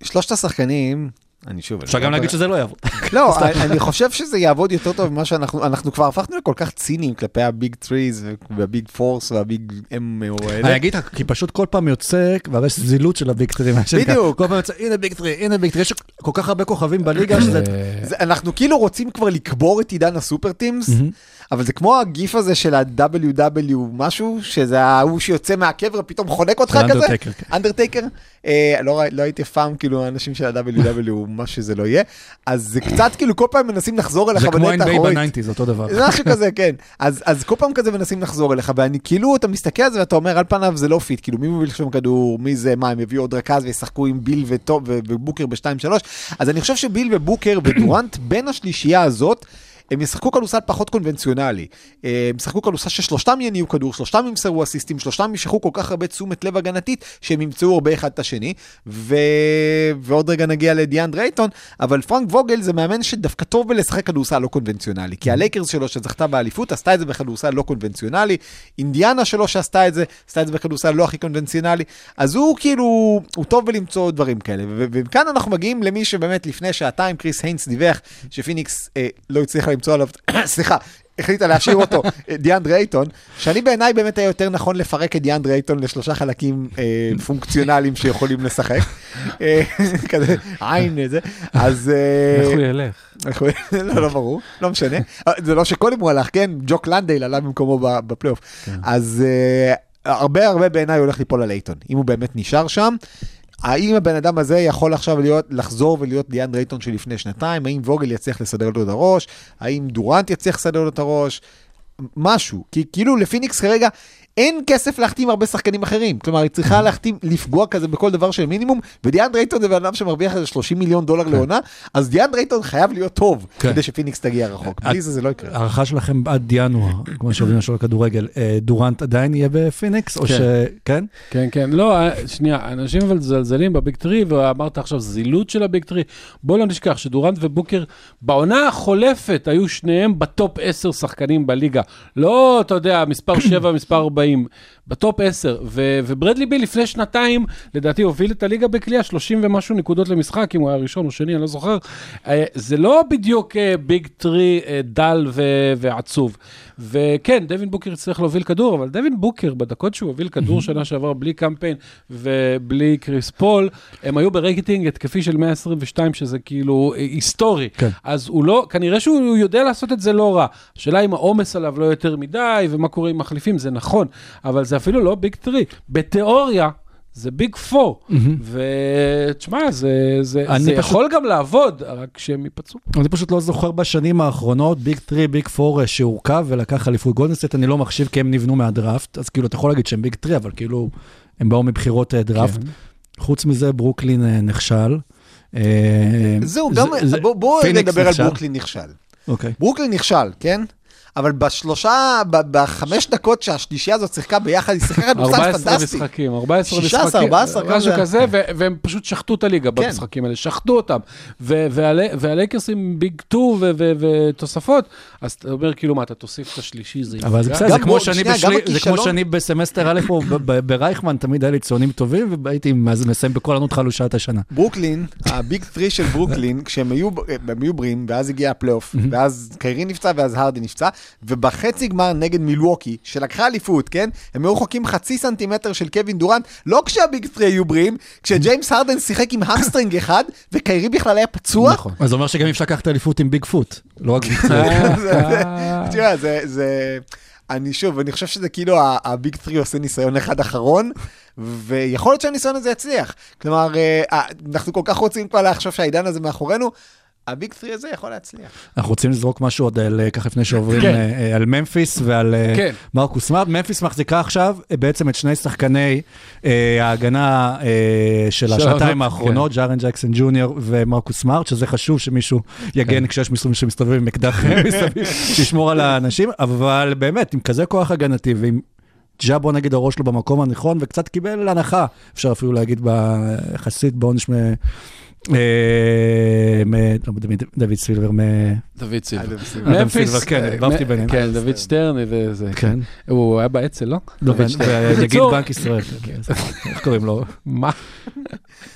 שלושת השחקנים, אני שוב... אפשר אני גם לא- להגיד שזה לא יעבוד. לא, אני- חושב שזה יעבוד יותר טוב ממה שאנחנו, אנחנו כבר הפכנו לכל כך ציניים כלפי ה Big Threes וה Big Fours וה Big אם או אני האלה. אגיד לך, כי פשוט כל פעם יוצא, כבר יש זילות של ה Big Three. מה שנקרא. בדיוק. כל פעם יוצא, הנה Big Three, הנה Big Three. יש כל כך הרבה כוכבים בליגה שזה... זה- אנחנו כאילו רוצים כבר לקבור את עידן ה super teams, אבל זה כמו ה GIF הזה של ה-WW משהו, שזה ההוא שיוצא מהקבר ופתאום חונק אותך זה כזה. אנדרטייקר, כן. אנדרטייקר. אה, לא לא הייתי אף פעם כאילו האנשים של ה-WW, מה שזה לא יהיה. אז זה קצת כאילו כל פעם מנסים לחזור אליך זה כמו בדלת NBA האחורית. ב nineties, אותו דבר. זה משהו כזה, כן. אז, אז כל פעם כזה מנסים לחזור אליך, ואני כאילו, אתה מסתכל על זה ואתה אומר, על פניו זה לא fit, כאילו, מי מוביל שם כדור, מי זה, מה, הם יביאו עוד רכז וישחקו עם ביל וטוב ובוקר ב-2-3. אז אני חושב שביל ובוקר ודורנט, בין השלישייה הזאת, הם ישחקו כדורסל פחות קונבנציונלי. אה, הם ישחקו כדורסל ששלושתם יניעו כדור, שלושתם ימסרו אסיסטים, שלושתם ימשכו כל כך הרבה תשומת לב הגנתית, שהם ימצאו הרבה אחד את השני. ו... ועוד רגע נגיע לדיאנדרה אייטון, אבל פרנק ווגל זה מאמן שדווקא טוב בלשחק כדורסל לא קונבנציונלי. כי הלייקרס שלו שזכתה באליפות עשתה את זה בכדורסל לא קונבנציונלי, אינדיאנה שלו שעשתה את זה, עשתה את זה בכדורסל לא הכי קונבנציונלי, אז הוא כאילו, הוא טוב בלמצוא דברים כאלה. ו- וכאן אנחנו מגיעים למי שבאמת לפני שעתיים קריס היינס דיווח שפיניקס אה, לא הצליחה עליו, סליחה. החליטה להשאיר אותו, אה, דיאנדרה אייטון, שאני בעיניי באמת היה יותר נכון לפרק את דיאנדרה אייטון לשלושה חלקים אה, פונקציונליים שיכולים לשחק. אה, כזה עין איזה, אז... אה, איך הוא ילך? איך הוא- לא, לא ברור, לא משנה. זה לא שקודם הוא הלך, כן? ג'וק לנדייל עלה במקומו בפלייאוף. אז אה, הרבה הרבה בעיניי הולך ליפול על אייטון, אם הוא באמת נשאר שם. האם הבן אדם הזה יכול עכשיו להיות, לחזור ולהיות ליאן רייטון שלפני שנתיים? האם ווגל יצליח לסדר לו את הראש? האם דורנט יצליח לסדר לו את הראש? משהו. כי כאילו לפיניקס כרגע אין כסף להחתים הרבה שחקנים אחרים. כלומר, היא צריכה להחתים, לפגוע כזה בכל דבר של מינימום, ודיאנדרה אייטון זה בן אדם שמרוויח איזה 30 מיליון דולר לעונה, אז דיאנדרה אייטון חייב להיות טוב, כן. כדי שפיניקס תגיע רחוק. בלי זה זה לא יקרה. הערכה שלכם עד ינואר, כמו שאומרים לשאול כדורגל, אה, דורנט עדיין יהיה בפיניקס, או כן. ש... כן? כן, כן, לא, אה, שנייה, אנשים אבל מזלזלים ב Big Three, ואמרת עכשיו זילות של ה Big Three. בוא לא נשכח שדורנט ובוקר, בעונה החולפת היו שניהם ב top 10 שחקנים בליגה. לא, אתה יודע, מספר 7, מספר 40, באים ב top 10. ו- וברדלי ביל לפני שנתיים, לדעתי הוביל את הליגה בקליעה 30 ומשהו נקודות למשחק, אם הוא היה ראשון או שני, אני לא זוכר. אה, זה לא בדיוק אה, Big Three אה, דל ו- ועצוב. וכן, דווין בוקר יצטרך להוביל כדור, אבל דווין בוקר, בדקות שהוא הוביל כדור שנה שעברה בלי קם פיין ובלי קריס פול, הם היו ברייטינג התקפי של 122, שזה כאילו היסטורי. כן. אז הוא לא, כנראה שהוא יודע לעשות את זה לא רע. השאלה אם העומס עליו לא יותר מדי, ומה קורה עם מחליפים, זה נכון, אבל זה אפילו לא Big Three. בתיאוריה, זה Big Four, ותשמע, זה, זה, אני זה פשוט- יכול גם לעבוד, רק שהם ייפצעו. אני פשוט לא זוכר בשנים האחרונות, Big 3, Big 4 שהורכב ולקח אליפות גולדן סטייט, אני לא מחשיב כי הם נבנו מהדראפט, אז כאילו אתה יכול להגיד שהם Big 3, אבל כאילו הם באו מבחירות אה, דראפט. כן. חוץ מזה, ברוקלין אה, נכשל. אה, זהו, זה- גם, זה- בוא- בואו פיניקס נדבר על נכשל. ברוקלין נכשל. אוקיי. ברוקלין נכשל, כן? אבל בשלושה, בחמש דקות שהשלישייה הזאת שיחקה ביחד, היא שיחקה כדורסל 14 פנטסטי. משחקים, 14 משחקים, 16, 14 משהו כזה. כזה, והם פשוט שחטו את הליגה כן. במשחקים האלה, שחטו אותם. והלייקרס עם Big 2 ו- ו- ותוספות, אז אתה אומר כאילו מה, אתה תוסיף את השלישי, זה אבל זה? בסדר, זה כמו שאני זה כמו בסמסטר א' ב- ברייכמן, תמיד היה לי ציונים טובים, והייתי מאז מסיים בקול ענות חלושה את השנה. ברוקלין, ה Big 3 של ברוקלין, כשהם היו, הם היו בריאים, ואז הגיע הפלייאוף, ואז קיירי נפצע ואז הרדן נפצע, ובחצי גמר נגד מילווקי, שלקחה אליפות, כן? הם היו רחוקים חצי סנטימטר של קווין דורנט, לא כשה Big 3 היו בריאים, כשג'יימס הרדן שיחק עם hamstring אחד, וקיירי בכלל היה פצוע. נכון. אז זה אומר שגם אפשר לקחת אליפות עם Big Two, לא רק Big 3. אה, תראה, זה, זה, אני שוב, אני חושב שזה כאילו ה Big 3 עושה ניסיון אחד אחרון, ויכול להיות שהניסיון הזה יצליח. כלומר, אה, אנחנו כל כך רוצים כבר לחשוב שהעידן הזה מאחורינו, הביג 3 הזה יכול להצליח. אנחנו רוצים לזרוק משהו עוד על, אה, ככה לפני שעוברים כן. אה, אה, על ממפיס ועל כן. מרקוס סמארט. ממפיס מחזיקה עכשיו בעצם את שני שחקני אה, ההגנה אה, של של השנתיים האחרונות, ג'ארן ג'קסון ג'וניור ומרקוס סמארט, שזה חשוב שמישהו יגן כשיש מישהו שמסתובב עם אקדח מסביב, שישמור על האנשים, אבל באמת, עם כזה כוח הגנתי ועם... ג'ה בוא נגיד הראש שלו במקום הנכון, וקצת קיבל הנחה, אפשר אפילו להגיד יחסית בעונש מ... אה, מ- לא, דוד- דוד סילבר, מ... דוד סילבר. אדם סילבר. סילבר, כן, אה, ערבבתי מ- ביניהם. כן, דוד שטרן וזה. כן. הוא היה באצ"ל, לא? לא, דוד שטרן. ונגיד בקיצור, בנק ישראל, כן, איך קוראים לו? מה?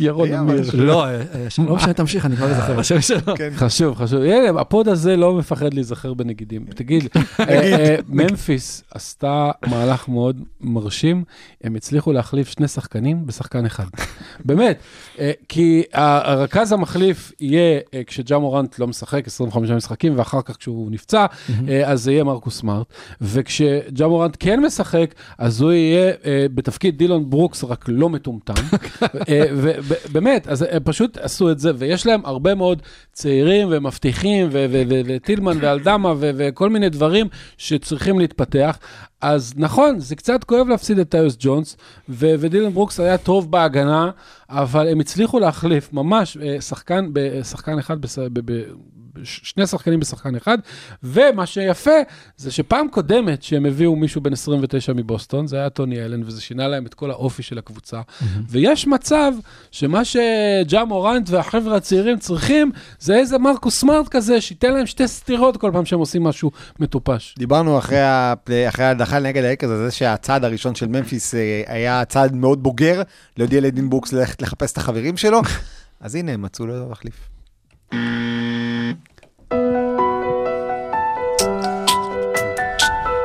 ירון אמיר. לא, אה, אה, לא משנה, תמשיך, אני כבר אזכר בשם שלו. כן. חשוב, חשוב. הנה, ה pod הזה לא מפחד להיזכר בנגידים. תגיד, אה, אה, ממפיס עשתה מהלך מאוד מרשים, הם הצליחו להחליף שני שחקנים בשחקן אחד. באמת, אה, כי הרכז המחליף יהיה אה, כשג'ה מורנט לא משחק 25 משחקים, ואחר כך כשהוא נפצע, אה, אז זה יהיה מרקוס סמארט. וכשג'ה מורנט כן משחק, אז הוא יהיה אה, בתפקיד דילון ברוקס, רק לא מטומטם. אה, ובאמת, אז הם פשוט עשו את זה, ויש להם הרבה מאוד צעירים ומבטיחים, וטילמן ואלדמה וכל מיני דברים שצריכים להתפתח. אז נכון, זה קצת כואב להפסיד את טיוס ג'ונס, ו- ודילן ברוקס היה טוב בהגנה, אבל הם הצליחו להחליף ממש שחקן, שחקן אחד, בס- ב- ב- ש- שני שחקנים בשחקן אחד, ומה שיפה זה שפעם קודמת שהם הביאו מישהו בן 29 מבוסטון, זה היה טוני אלן, וזה שינה להם את כל האופי של הקבוצה, ויש מצב שמה שג'ה מורנט והחבר'ה הצעירים צריכים, זה איזה מרקוס סמארט כזה, שייתן להם שתי סטירות כל פעם שהם עושים משהו מטופש. דיברנו אחרי, הפלי, אחרי ההדחה נגד על זה שהצעד הראשון של ממפיס אה, היה צעד מאוד בוגר, להודיע לדילון ברוקס ללכת לחפש את החברים שלו, אז הנה, הם מצאו לו להחליף.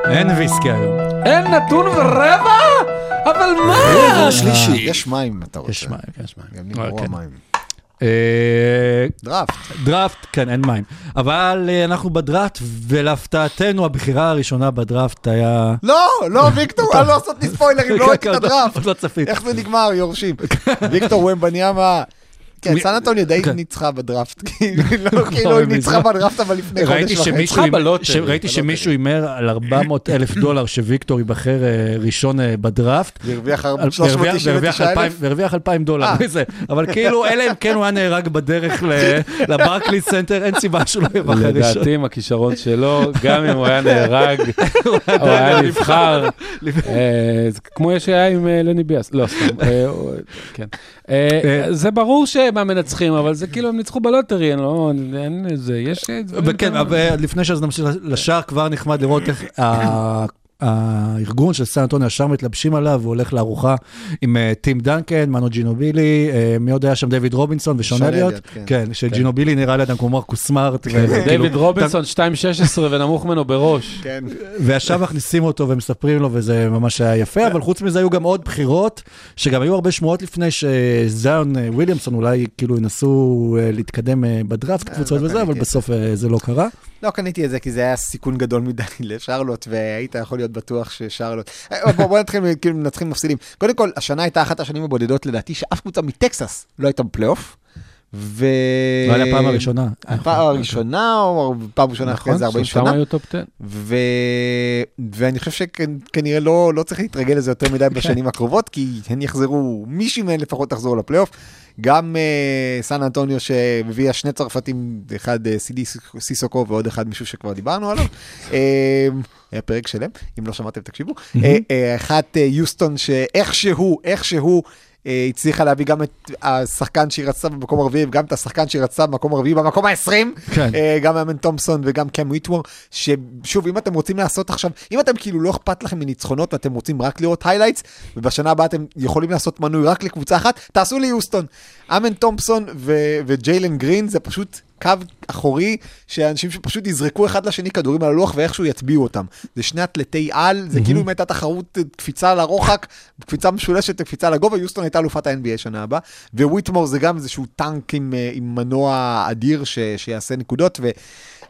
אין ויסקי היום. אין נתון ורבע? אבל מה? רבע שלישי. יש מים, אתה רוצה. יש מים. יש מים. גם נגמרו אוקיי. המים. אה, דראפט. דראפט, כן, אין מים. אבל אה, אנחנו בדראפט, ולהפתעתנו, הבחירה הראשונה בדראפט היה... לא, לא, ויקטור, אני לא לעשות לי ספוילרים, לא ראיתי את הדראפט. עוד לא. איך זה נגמר, יורשים. ויקטור ומבניאמה כן, סן אנטוניו די כן. ניצחה בדראפט, כאילו, לא, כאילו היא ניצחה בדראפט, אבל לפני ראיתי חודש וחצי. ש- ראיתי. שמישהו הימר על 400 אלף דולר שוויקטור ייבחר אה, ראשון אה, בדראפט. והרוויח על- 399 והרוויח אלף. 2,000 והרוויח 2,000 דולר אה. מזה, אבל כאילו, אלא אם כן הוא היה נהרג בדרך ל- לברקליס סנטר, אין סיבה שהוא לא ייבחר ראשון. לדעתי עם הכישרון שלו, גם אם הוא היה נהרג, הוא היה נבחר. אה, כמו שהיה עם לן ביאס, לא סתם, כן. זה ברור שהם המנצחים, אבל זה כאילו הם ניצחו ב lottery, אני לא, אין איזה, יש כאלה. אבל לפני שזה נמשיך לשער, כבר נחמד לראות איך הארגון של סן אנטוניו ישר מתלבשים עליו, הוא הולך לארוחה עם אה, טים דנקן, מנו ג'ינובילי, אה, מי עוד היה שם? דיוויד רובינסון, אליוט. אליוט, כן. כן, שג'ינובילי נראה לי אדם כמו מרקוס סמארט. וכאילו- דיוויד רובינסון 2.16 ונמוך ממנו בראש. כן. וישר מכניסים אותו ומספרים לו, וזה ממש היה יפה, אבל חוץ מזה היו גם עוד בחירות, שגם היו הרבה שמועות לפני שזיון אה, וויליאמסון אולי כאילו ינסו להתקדם בדראפט, קבוצות לא וזה, אבל בסוף זה לא קרה. לא קניתי את זה כי זה היה סיכון גדול מדי לשרלוט, והיית יכול להיות בטוח ששרלוט... אה, בוא בוא נתחיל, כאילו מנצחים מפסידים. קודם כל, השנה הייתה אחת השנים הבודדות לדעתי, שאף קבוצה מטקסס לא הייתה בפלייאוף. ו... לא היה פעם הראשונה. הפעם הראשונה, או פעם ראשונה אחרי נכון, איזה 40 שנה. שלושתם היו top 10. ו... ואני חושב שכנראה לא, לא צריך להתרגל לזה יותר מדי בשנים הקרובות, כי הן יחזרו, מישהי מהן לפחות תחזור לפלייאוף. גם uh, סן אנטוניו שהביאה שני צרפתים, אחד uh, סידי סיסוקו ועוד אחד מישהו שכבר דיברנו עליו. uh, היה פרק שלם, אם לא שמעתם תקשיבו. uh, uh, אחת uh, יוסטון שאיכשהו, איכשהו, אה, הצליחה להביא גם את השחקן שהיא רצתה במקום הרביעי וגם את השחקן שהיא רצתה במקום הרביעי במקום ה-20, כן. אה, גם אמן תומפסון וגם קם וויטמור, ששוב, אם אתם רוצים לעשות עכשיו, אם אתם כאילו לא אכפת לכם מניצחונות ואתם רוצים רק לראות highlights, ובשנה הבאה אתם יכולים לעשות מנוי רק לקבוצה אחת, תעשו לי יוסטון. אמן תומפסון ו- וג'יילן גרין זה פשוט קו אחורי, שאנשים שפשוט יזרקו אחד לשני כדורים על הלוח ואיכשהו יטביעו אותם. זה שני אתלטי-על, זה כאילו אם הייתה תחרות קפיצה לרוחק, קפיצה משולשת וקפיצה לגובה, יוסטון הייתה אלופת ה-NBA שנה הבאה, וויטמור זה גם איזשהו טנק עם, אה, עם מנוע אדיר ש, שיעשה נקודות,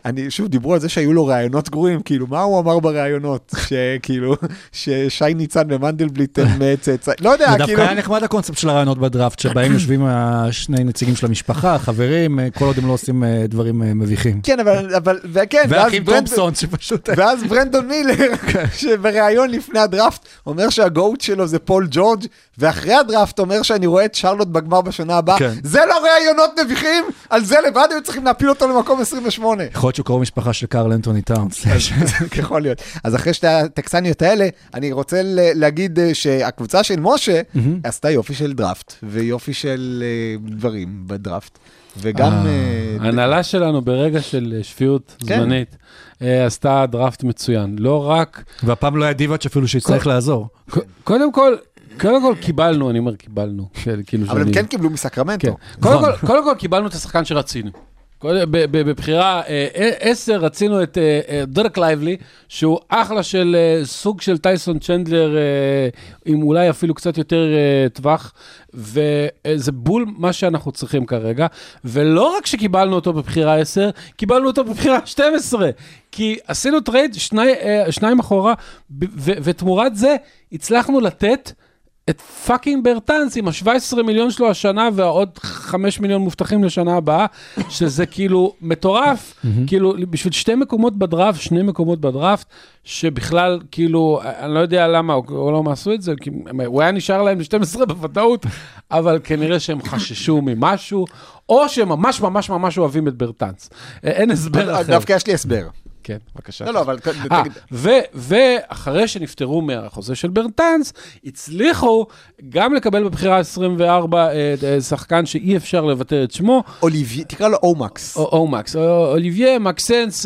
ואני, שוב, דיברו על זה שהיו לו ראיונות גרועים, כאילו, מה הוא אמר בראיונות? שכאילו, ששי ניצן ומנדלבליט הם אה, צאצאים, לא יודע, זה דווקא כאילו... היה נחמד הקונספט של הראיונות בדראפט, שבהם יושבים השני נציגים של המשפחה, חברים, אה, כל עוד הם לא עושים אה, דברים אה, מביכים. כן, אבל, אבל, וכן, ואז ברנדון- שפשוט... ואז ברנדון מילר, שבריאיון לפני הדראפט, אומר שה GOAT שלו זה פול ג'ורג', ואחרי הדראפט אומר שאני רואה את שרלוט בגמר בשנה הבאה. כן. זה לא ראיונות מביכים? על זה לבד היו צריכים להפיל אותו למקום 28. יכול להיות שהוא קרוב משפחה של קארל אנטוני טאונס. יכול להיות. אז אחרי שתי הטקסניות האלה, אני רוצה ל- להגיד אה, שהקבוצה של משה עשתה יופי של דראפט, ויופי של אה, דברים בדראפט. וגם... אה, ההנהלה שלנו ברגע של שפיות כן. זמנית עשתה דראפט מצוין. לא רק, והפעם לא היה דיבאץ' אפילו שיצטרך לעזור. קודם כל, קודם כל קיבלנו, אני אומר קיבלנו, כאילו אבל הם כן קיבלו מסקרמנטו. כן. קודם כל, קודם כל קיבלנו את השחקן שרצינו. בבחירה אה, אה, 10 רצינו את אה, אה, דרק לייבלי, שהוא אחלה של אה, סוג של טייסון צ'נדלר, אה, עם אולי אפילו קצת יותר אה, טווח, וזה בול מה שאנחנו צריכים כרגע. ולא רק שקיבלנו אותו בבחירה 10, קיבלנו אותו בבחירה 12, כי עשינו trade שני, אה, שניים אחורה, ותמורת זה הצלחנו לתת את fucking ברטנס עם ה-17 מיליון שלו השנה והעוד 5 מיליון מובטחים לשנה הבאה, שזה כאילו מטורף, כאילו בשביל שתי מקומות בדראפט, שני מקומות בדראפט, שבכלל כאילו, אני לא יודע למה, או לא עשו את זה, כי הוא היה נשאר להם ל-12 בוודאות, אבל כנראה שהם חששו ממשהו, או שהם ממש ממש ממש אוהבים את ברטנס. אין הסבר אחר. דווקא יש לי הסבר. כן, בבקשה. לא, לא, אבל... אה, ואחרי שנפטרו מהחוזה של ברטנס, הצליחו גם לקבל בבחירה 24 אה, אה, שחקן שאי אפשר לבטא את שמו, אוליבי, תקרא לו אומקס. או אומקס, או- אוליביה מקסנס,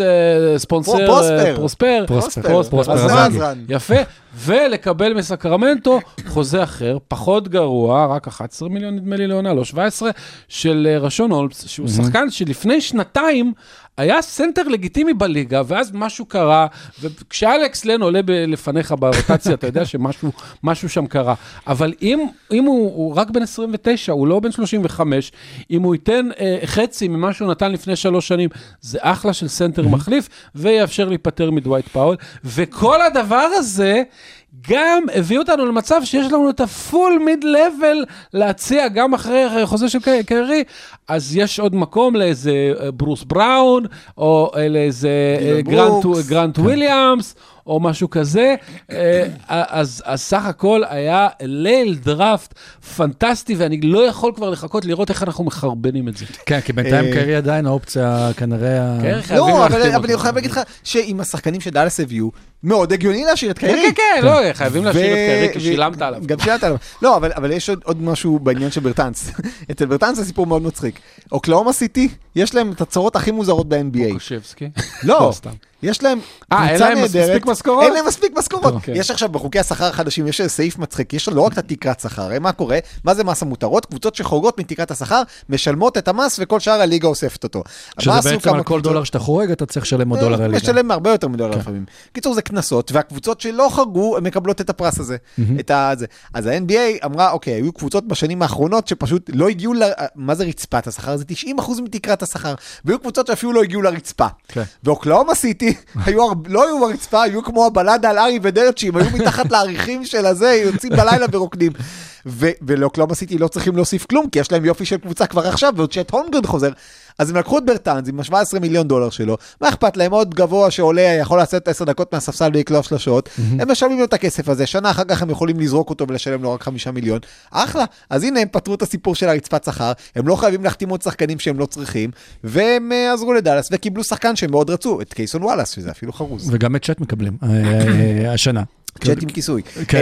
ספונסר, פרו- פרוספר. פרוספר, פרוספר. פרוספר, פרוספר עזרן. עזרן. יפה, ולקבל מסקרמנטו חוזה אחר, פחות גרוע, רק 11 מיליון נדמה לי לעונה, לא 17, של רישון הולמס, שהוא שחקן שלפני שנתיים היה סנטר לגיטימי בליגה, ואז משהו קרה, וכשאלכס לן עולה ב- לפניך ברוטציה, אתה יודע שמשהו משהו שם קרה. אבל אם, אם הוא, הוא רק בן 29, הוא לא בן 35, אם הוא ייתן אה, חצי ממה שהוא נתן לפני שלוש שנים, זה אחלה של סנטר מחליף, ויאפשר להיפטר מדווייט פאוול. וכל הדבר הזה גם הביאו אותנו למצב שיש לנו את ה full mid-level להציע גם אחרי חוזה של קיירי, אז יש עוד מקום לאיזה אה, ברוס בראון, או אה, לאיזה אה, גרנט. גרנט וויליאמס, או משהו כזה. אה, אז, אז סך הכל היה ליל דראפט פנטסטי, ואני לא יכול כבר לחכות לראות איך אנחנו מחרבנים את זה. כן, כי בינתיים אה, קיירי עדיין האופציה כנראה... כן, לא, אבל אני חייב להגיד לך שעם השחקנים שדאלאס הביאו, מאוד הגיוני להשאיר את כן, קיירי. כן, כן, לא, חייבים להשאיר את קיירי, כי שילמת עליו. גם שילמת עליו. לא, אבל, אבל יש עוד, עוד משהו בעניין של ברטנס. אצל ברטנס זה סיפור מאוד מצחיק. אוקלאומה סיטי, יש להם את הצרות הכי מוזרות ב-NBA. קושבסקי. לא, סתם. יש להם אה, אין קבוצה להם נהדרת. מספיק משכורות? אין להם מספיק משכורות. טוב, כן. יש עכשיו בחוקי השכר החדשים, יש סעיף מצחיק, יש לא רק את התקרת שכר, הרי מה קורה? מה זה מס המותרות? קבוצות שחורגות מתקרת השכר, משלמות את המס וכל שאר הליגה אוספת אותו. שזה בעצם על כל? דולר שאתה חורג, אתה צריך לשלם עוד דולר אה, לליגה. משלם הרבה יותר מדולר כן. לפעמים. קיצור, זה קנסות, והקבוצות שלא חרגו, הן מקבלות את הפרס הזה. אז ה-NBA אמרה, אוקיי, היו קבוצות בשנים האחרונות שפשוט לא הגיעו ל... מה זה רצפת השכר? זה 90% מתקרת השכר. והיו קבוצות שאפילו לא הגיעו לרצפה. כן. ואוקלאומה סיטי, היו הר- לא היו ברצפה, היו כמו הבלדה על ארי ודרצ'י, הם היו מתחת לעריכים של הזה, יוצאים בלילה ורוקדים. ו- ולאוקלאומה סיטי לא צריכים להוסיף כלום, כי יש להם יופי של קבוצה כבר עכשיו, ועוד צ'ט הונגרד חוזר. אז הם לקחו את ברטאנס עם ה-17 מיליון דולר שלו, מה אכפת להם עוד גבוה שעולה, יכול לצאת 10 דקות מהספסל ולקלוע שלשות, הם משלמים לו את הכסף הזה, שנה אחר כך הם יכולים לזרוק אותו ולשלם לו רק 5 מיליון, אחלה. אז הנה הם פתרו את הסיפור של הרצפת שכר, הם לא חייבים להחתים עוד שחקנים שהם לא צריכים, והם אה, עזרו לדאלאס וקיבלו שחקן שהם מאוד רצו, את קייסון וואלאס, שזה אפילו חרוז. וגם את צ'אט מקבלים אה, אה, השנה. צ'אט עם כיסוי. כן.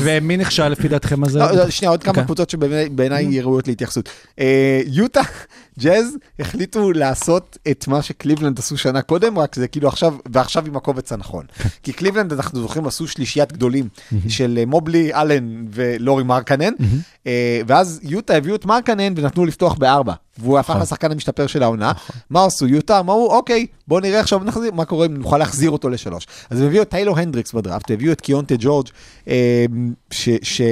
ומי נכשל לפי דעתכם הזה? לא, לא, שנייה, עוד כמה אוקיי. קבוצות שבעיניי ראויות להתייחסות. יוטה ג'אז, החליטו לעשות את מה שקליבלנד עשו שנה קודם, רק זה כאילו עכשיו, ועכשיו עם הקבוצה הנכונה. כי קליבלנד, אנחנו זוכרים, עשו שלישיית גדולים של אה, מובלי, אלן ולורי מרקנן, אה, ואז יוטה הביאו את מרקנן ונתנו לפתוח בארבע. והוא הפך לשחקן המשתפר של העונה. מה עשו יוטה? אמרו, אוקיי, בואו נראה עכשיו נחזיר, מה קורה אם נוכל להחזיר אותו לשלוש. אז הם הביאו את טיילור הנדריקס בדראפט, הביאו את קיונטה ג'ורג', אה, ש... ש...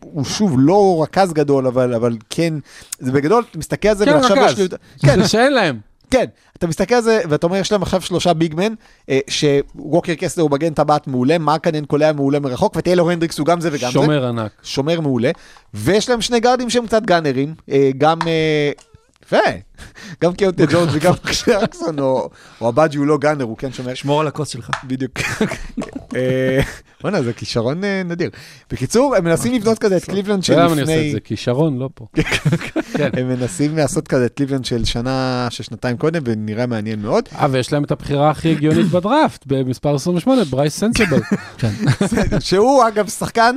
הוא שוב לא רכז גדול, אבל, אבל כן, זה בגדול, אתה מסתכל על זה, כן, ועכשיו רכז. יש לי... כן, שאין להם. כן, אתה מסתכל על זה, ואתה אומר, יש להם עכשיו שלושה ביגמן, אה, שווקר קסלר הוא מגן טבעת מעולה, מרקנן קולע מעולה מרחוק, וטיילור הנדריקס הוא גם זה וגם זה. שומר ענק. שומר מעולה, ויש להם שני גארדים שהם קצת גאנרים, אה, גם... אה, יפה, גם קיונטה ג'ונס וגם קלרקסון, או הבאג'י הוא לא גאנר, הוא כן שומר. שמור על הכוס שלך. בדיוק. אה, בוא'נה, זה כישרון אה, נדיר. בקיצור, הם מנסים לבנות כזה את קליבלנד אתה יודע למה אני עושה את. זה? כישרון, לא פה. כן. הם מנסים לעשות כזה את קליבלנד של שנה, של שנתיים קודם, ונראה מעניין מאוד. אה, ויש להם את הבחירה הכי הגיונית בדראפט, במספר 28, ברייס סנסבו. שהוא אגב שחקן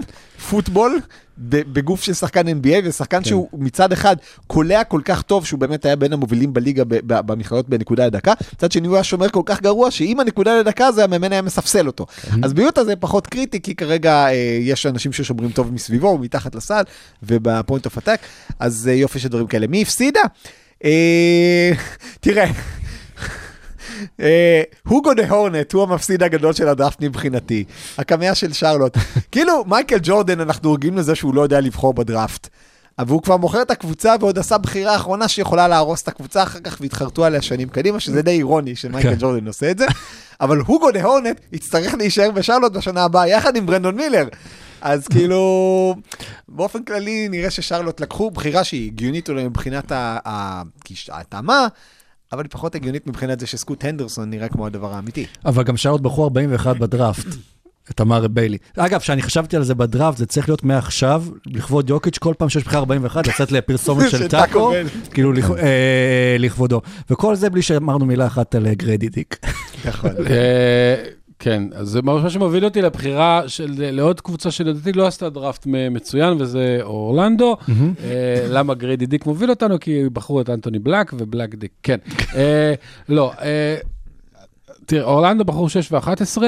פוטבול בגוף של שחקן NBA, ושחקן שהוא מצד אחד קולע כל כך טוב, שהוא באמת היה בין המובילים בליגה במכללות בנקודה לדקה, מצד שני הוא היה שומר כל כך גרוע, שאם הנקודה לדקה זה המאמן היה מספסל אותו. אז ביוטה זה פחות קריטי, כי כרגע אה, יש אנשים ששומרים טוב מסביבו, מתחת לסל, וב point of attack, אז אה, יופי של דברים כאלה. מי הפסידה? אה, תראה. Hugo the Hornet הוא המפסיד הגדול של הדראפט מבחינתי. הקמע של שרלוט. כאילו, מייקל ג'ורדן, אנחנו רגילים לזה שהוא לא יודע לבחור בדראפט. אבל הוא כבר מוכר את הקבוצה ועוד עשה בחירה אחרונה שיכולה להרוס את הקבוצה אחר כך והתחרטו עליה שנים קדימה, שזה די אירוני שמייקל כן. ג'ורדן עושה את זה. אבל הוגו דה הורנט יצטרך להישאר בשרלוט בשנה הבאה יחד עם ברנדון מילר. אז כאילו, באופן כללי נראה ששרלוט לקחו בחירה שהיא הגיונית אולי מבחינת ההתאמה, אבל היא פחות הגיונית מבחינת זה שסקוט הנדרסון נראה כמו הדבר האמיתי. אבל גם שעות בחור 41 בדראפט. את אמר ביילי. אגב, כשאני חשבתי על זה בדראפט, זה צריך להיות מעכשיו, לכבוד יוקיץ', כל פעם שיש בחירה 41, לצאת לפרסומת של של טאקו. כאילו אה, לכבודו. וכל זה בלי שאמרנו מילה אחת על אה, גריידי דיק. נכון. כן, אז זה מה שמוביל אותי לבחירה של לעוד קבוצה שלדעתי לא עשתה דראפט מצוין, וזה אורלנדו. אה, למה גריידי דיק מוביל אותנו? כי בחרו את אנטוני בלק ובלק דיק, כן. אה, לא, אה, תראה, אורלנדו בחרו 6 ו-11,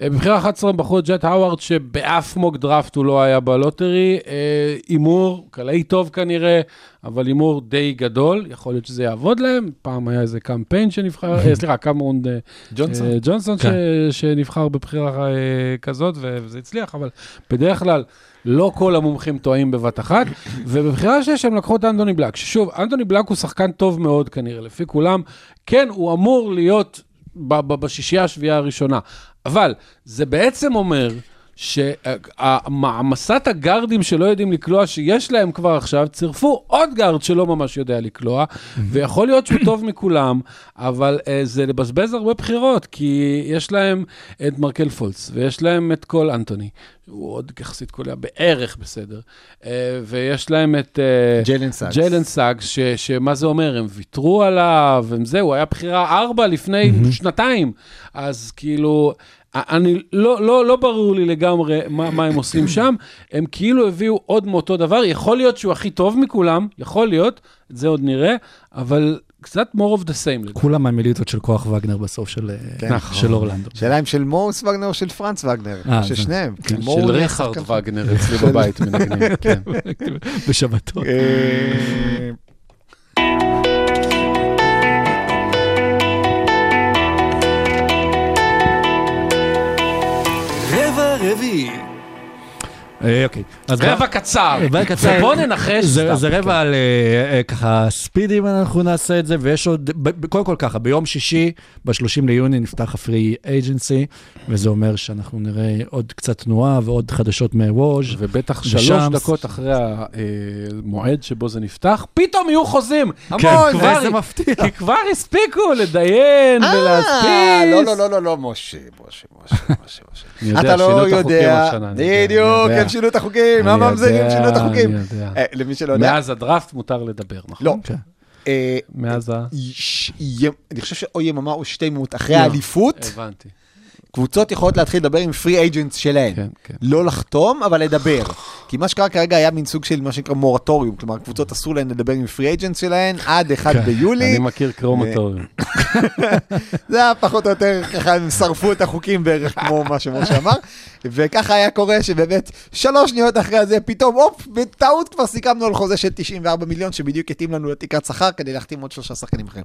בבחירה 11 הם בחרו את ג'ט האווארד, שבאף mock draft הוא לא היה ב lottery. אה, הימור, קלעי טוב כנראה, אבל הימור די גדול, יכול להיות שזה יעבוד להם. פעם היה איזה קמפיין שנבחר, אה, סליחה, קמרון אה, ג'ונסון. כן. שנבחר בבחירה כזאת, וזה הצליח, אבל בדרך כלל לא כל המומחים טועים בבת אחת. ובבחירה שש הם לקחו את אנטוני בלק, ששוב, אנטוני בלק הוא שחקן טוב מאוד כנראה, לפי כולם. כן, הוא אמור להיות בשישייה השביעייה הראשונה, אבל זה בעצם אומר שהמעמסת הגארדים שלא יודעים לקלוע, שיש להם כבר עכשיו, צירפו עוד גארד שלא ממש יודע לקלוע, ויכול להיות שהוא טוב מכולם, אבל אה, זה לבזבז הרבה בחירות, כי יש להם את מרקל פולץ, ויש להם את קול אנטוני, הוא עוד יחסית קולע בערך בסדר, אה, ויש להם את... uh, ג'יילן סאגס. ג'יילן סאגס, ש- שמה זה אומר, הם ויתרו עליו, הם זהו, היה בחירה ארבע לפני שנתיים, אז כאילו... אני, לא, לא, לא ברור לי לגמרי מה, מה הם עושים שם, הם כאילו הביאו עוד מאותו דבר, יכול להיות שהוא הכי טוב מכולם, יכול להיות, את זה עוד נראה, אבל קצת more of the same. כולם מהמיליטות של כוח וגנר בסוף של, כן. של אורלנדו. שאלה אם של מוריס וגנר או של פרנץ וגנר, אה, של שניהם. כן, כי של ריכרד שחקן- וגנר אצלי בבית מנגנים, כן. בשבתות. אוקיי. אז רבע קצר, רבע קצר. ובוא ננחש. זה, רבע על אה, אה, ככה ספידים אנחנו נעשה את זה, ויש עוד, קודם כל ככה, ביום שישי, ב-30 ליוני נפתח הפרי אייג'נסי, וזה אומר שאנחנו נראה עוד קצת תנועה ועוד חדשות מווז'. ובטח שלוש דקות אחרי המועד שבו זה נפתח, פתאום יהיו חוזים. כן, המון, כבר- איזה מפתיע. כי כבר הספיקו לדיין אה, ולהדפיס. לא, לא, לא, לא, לא, משה, משה, משה, משה, אתה לא יודע, בדיוק, שינו את החוקים, הממזרים שינו את החוקים. אני יודע. אה, למי שלא יודע, מאז הדראפט מותר לדבר, נכון? לא. כן. אה, מאז ה... אני חושב שאו יממה או שתי ימות אחרי לא. האליפות, הבנתי. קבוצות יכולות להתחיל לדבר עם פרי אייג'נטס שלהן. כן, כן. לא לחתום, אבל לדבר. כי מה שקרה כרגע היה מין סוג של מה שנקרא מורטוריום, כלומר, קבוצות אסור להן לדבר עם פרי אייג'נטס שלהן עד 1 כן. ביולי. אני מכיר קרומטוריום. זה היה פחות או יותר, ככה הם שרפו את החוקים בערך כמו מה שמשה אמר, וככה היה קורה שבאמת שלוש שניות אחרי זה פתאום, הופ, בטעות כבר סיכמנו על חוזה של 94 מיליון שבדיוק התאים לנו לתקרת שכר כדי להחתים עוד שלושה שחקנים אחרים.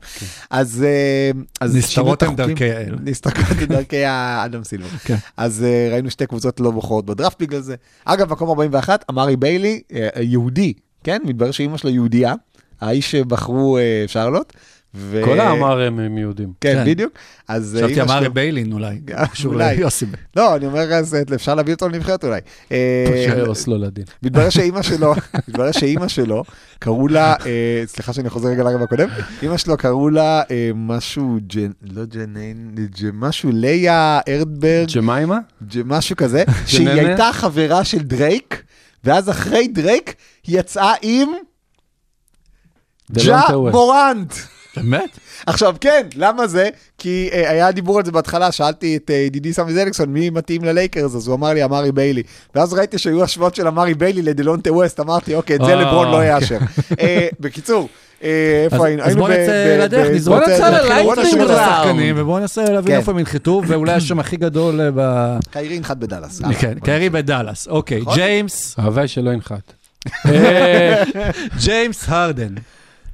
אז... אה, אז שינו נסתרות החוקים. דרכי האדם סילבר. כן. אז אה, ראינו שתי קבוצות לא בוחרות בדראפט בגלל זה. אגב, מקום 41, אמרי ביילי, אה, יהודי, כן? מתברר שאימא שלו יהודייה, האיש שבחרו אה, שרלוט. ו- כל האמרים הם יהודים. כן, כן. בדיוק. אז אה, חשבתי אמרי שלו... ביילין אולי, קשור. ליוסי. לא, אני אומר, אז אה, אפשר להביא אותו לנבחרת אולי. אה, שאוסלו לדין. מתברר שאימא שלו, מתברר שאימא שלו, קראו לה, סליחה שאני חוזר רגע לרבע הקודם, אימא שלו קראו לה משהו, ג'ן, לא ג'ניין, ג'- משהו ליה ארדברג, ג'מיימה? משהו כזה, שהיא? הייתה חברה של דרייק, ואז אחרי דרייק היא יצאה עם ג'ה. מורנט. באמת? עכשיו כן, למה זה? כי אה, היה דיבור על זה בהתחלה, שאלתי את אה, ידידי סמי זליקסון מי מתאים ללייקרס, אז הוא אמר לי אמרי ביילי. ואז ראיתי שהיו השוואות של אמרי ביילי לדלונטה ווסט, אמרתי אוקיי, את זה אה, לברון לא כן. יאשר. אה, בקיצור, אה, איפה היינו? אז בוא נצא לדרך, נזרוק את ל lightning השמות round. השחקנים, ובואו ננסה להבין כן. איפה הם ינחתו, ואולי השם הכי גדול אה, ב... קיירי ינחת בדאלאס. כן, קרי בדאלאס. אוקיי, נכון? ג'יימס, הלוואי שלא ינחת. ג'יימס הרדן.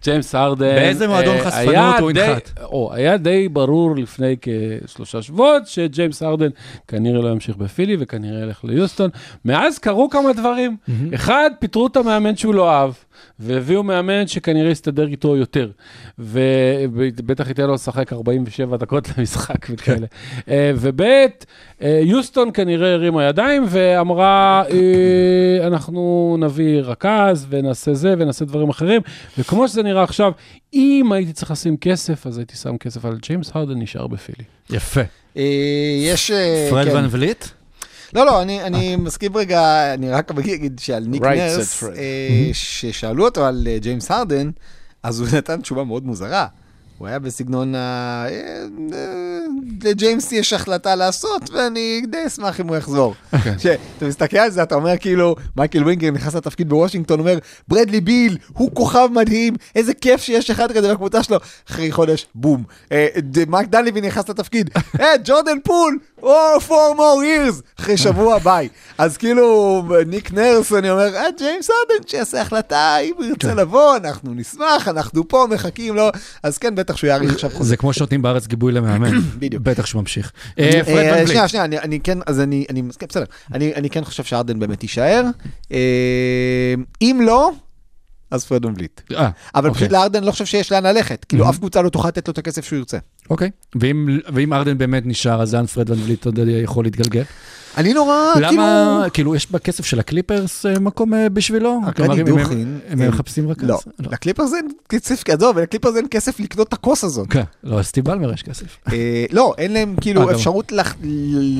ג'יימס הרדן. באיזה מועדון אה, חשפנות הוא ינחת? או, היה די ברור לפני כשלושה שבועות שג'יימס הרדן כנראה לא ימשיך בפילי וכנראה ילך ליוסטון. מאז קרו כמה דברים. אחד, פיטרו את המאמן שהוא לא אהב, והביאו מאמן שכנראה יסתדר איתו יותר. ובטח ייתן לו לשחק 47 דקות למשחק וכאלה. אה, וב', אה, יוסטון כנראה הרימה ידיים ואמרה, אה, אנחנו נביא רכז ונעשה זה ונעשה דברים אחרים. וכמו שזה נראה עכשיו, אם הייתי צריך לשים כסף, אז הייתי שם כסף על ג'יימס הרדן נשאר בפילי. יפה. יש... פרד כן. ון וליט? לא, לא, אני, אני מסכים רגע, אני רק אגיד שעל ניק Right נרס. אה, ששאלו אותו על אה, ג'יימס הרדן, אז הוא נתן תשובה מאוד מוזרה. הוא היה בסגנון ה... אה, לג'יימס יש החלטה לעשות, ואני די אשמח אם הוא יחזור. כשאתה מסתכל על זה, אתה אומר כאילו, מייקל ווינגר נכנס לתפקיד בוושינגטון, אומר, ברדלי ביל, הוא כוכב מדהים, איזה כיף שיש אחד כזה בקבוצה שלו. אחרי חודש, בום. מייק דנליבי נכנס לתפקיד, אה, ג'ורדן פול, או, four more years. אחרי שבוע, ביי. אז כאילו, ניק נרס, אני אומר, אה, ג'יימס ארדן, שיעשה החלטה, אם הוא ירצה לבוא, אנחנו נשמח, אנחנו פה, מחכים לו. אז כן, בטח שהוא יאריך עכשיו חוזה. זה כמו שנותנים בארץ גיבוי למאמן. בדיוק. בטח שהוא ממשיך. אה, אה. שנייה, שנייה, אני- כן, אז אני, בסדר. אני אני כן חושב שארדן באמת יישאר. אה, אם לא, אז פרד ון וליט. אה, אבל אוקיי. פשוט לארדן לא חושב שיש לאן ללכת. כאילו, אף קבוצה לא תוכל לתת לו את הכסף שהוא ירצה. אוקיי. ואם ארדן באמת נשאר, אז לאן פרד אתה יודע, יכול להתגלגל? אני נורא, כאילו... למה, כאילו, יש בכסף של הקליפרס אה, מקום אה, בשבילו? כלומר, הם- דוכין. הם הם- מחפשים רק... לא, אז- לקליפרס אין כסף, עזוב, לקליפרס אין כסף לקנות את הכוס הזאת. כן, לא, אז לבאלמר יש כסף. לא, אין להם כאילו. אפשרות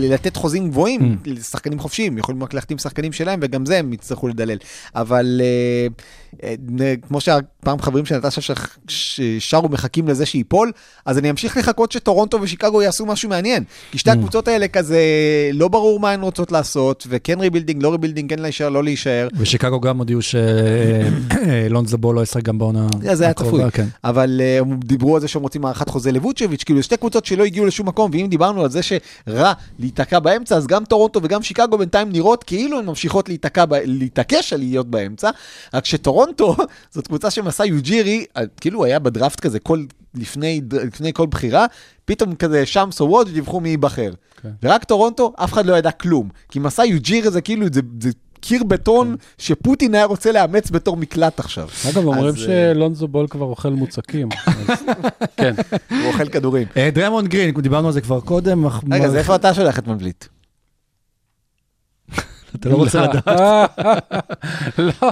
לתת חוזים גבוהים Mm. לשחקנים חופשיים, יכולים רק להחתים שחקנים שלהם וגם זה הם יצטרכו לדלל. אבל כמו שהפעם חברים של נטשה ששרו מחכים לזה שייפול, אז אני אמשיך לחכות שטורונטו ושיקגו יעשו משהו מעניין. כי שתי Mm. הקבוצות האלה כזה לא ברור מה הן רוצות לעשות, וכן rebuilding, לא rebuilding, כן להישאר, לא להישאר. ושיקגו גם הודיעו שלונזו בול לא ישחק גם בעונה אה, זה היה הקרובה, צפוי. כן. אבל אה, הם דיברו על זה שהם רוצים הארכת חוזה לבוצ'ביץ', כאילו שתי קבוצות שלא הגיעו לשום מקום, ואם דיברנו על זה שרע להיתקע באמצע, אז גם טורונטו וגם שיקגו בינתיים נראות כאילו הן ממשיכות להיתקע, להתעקש על להיות באמצע, רק שטורונטו זאת קבוצה שמסע יוג'ירי, אה, כאילו הוא היה בדראפט כזה כל, לפני, לפני כל בחירה, פתאום כזה שם סוואד דיווחו מי ייבחר. כן. ורק טורונטו, אף אחד לא ידע כלום. כי מסאי יוג'ירי זה כאילו, זה, זה קיר בטון שפוטין היה רוצה לאמץ בתור מקלט עכשיו. אגב, אומרים אז, אה, שלונזו בול כבר אוכל מוצקים. אז- כן. הוא אוכל כדורים. אה, דרמונד גרין, דיברנו על זה כבר קודם. רגע, אז איפה אתה שולח את ון וליט? אתה לא רוצה לדעת. לא,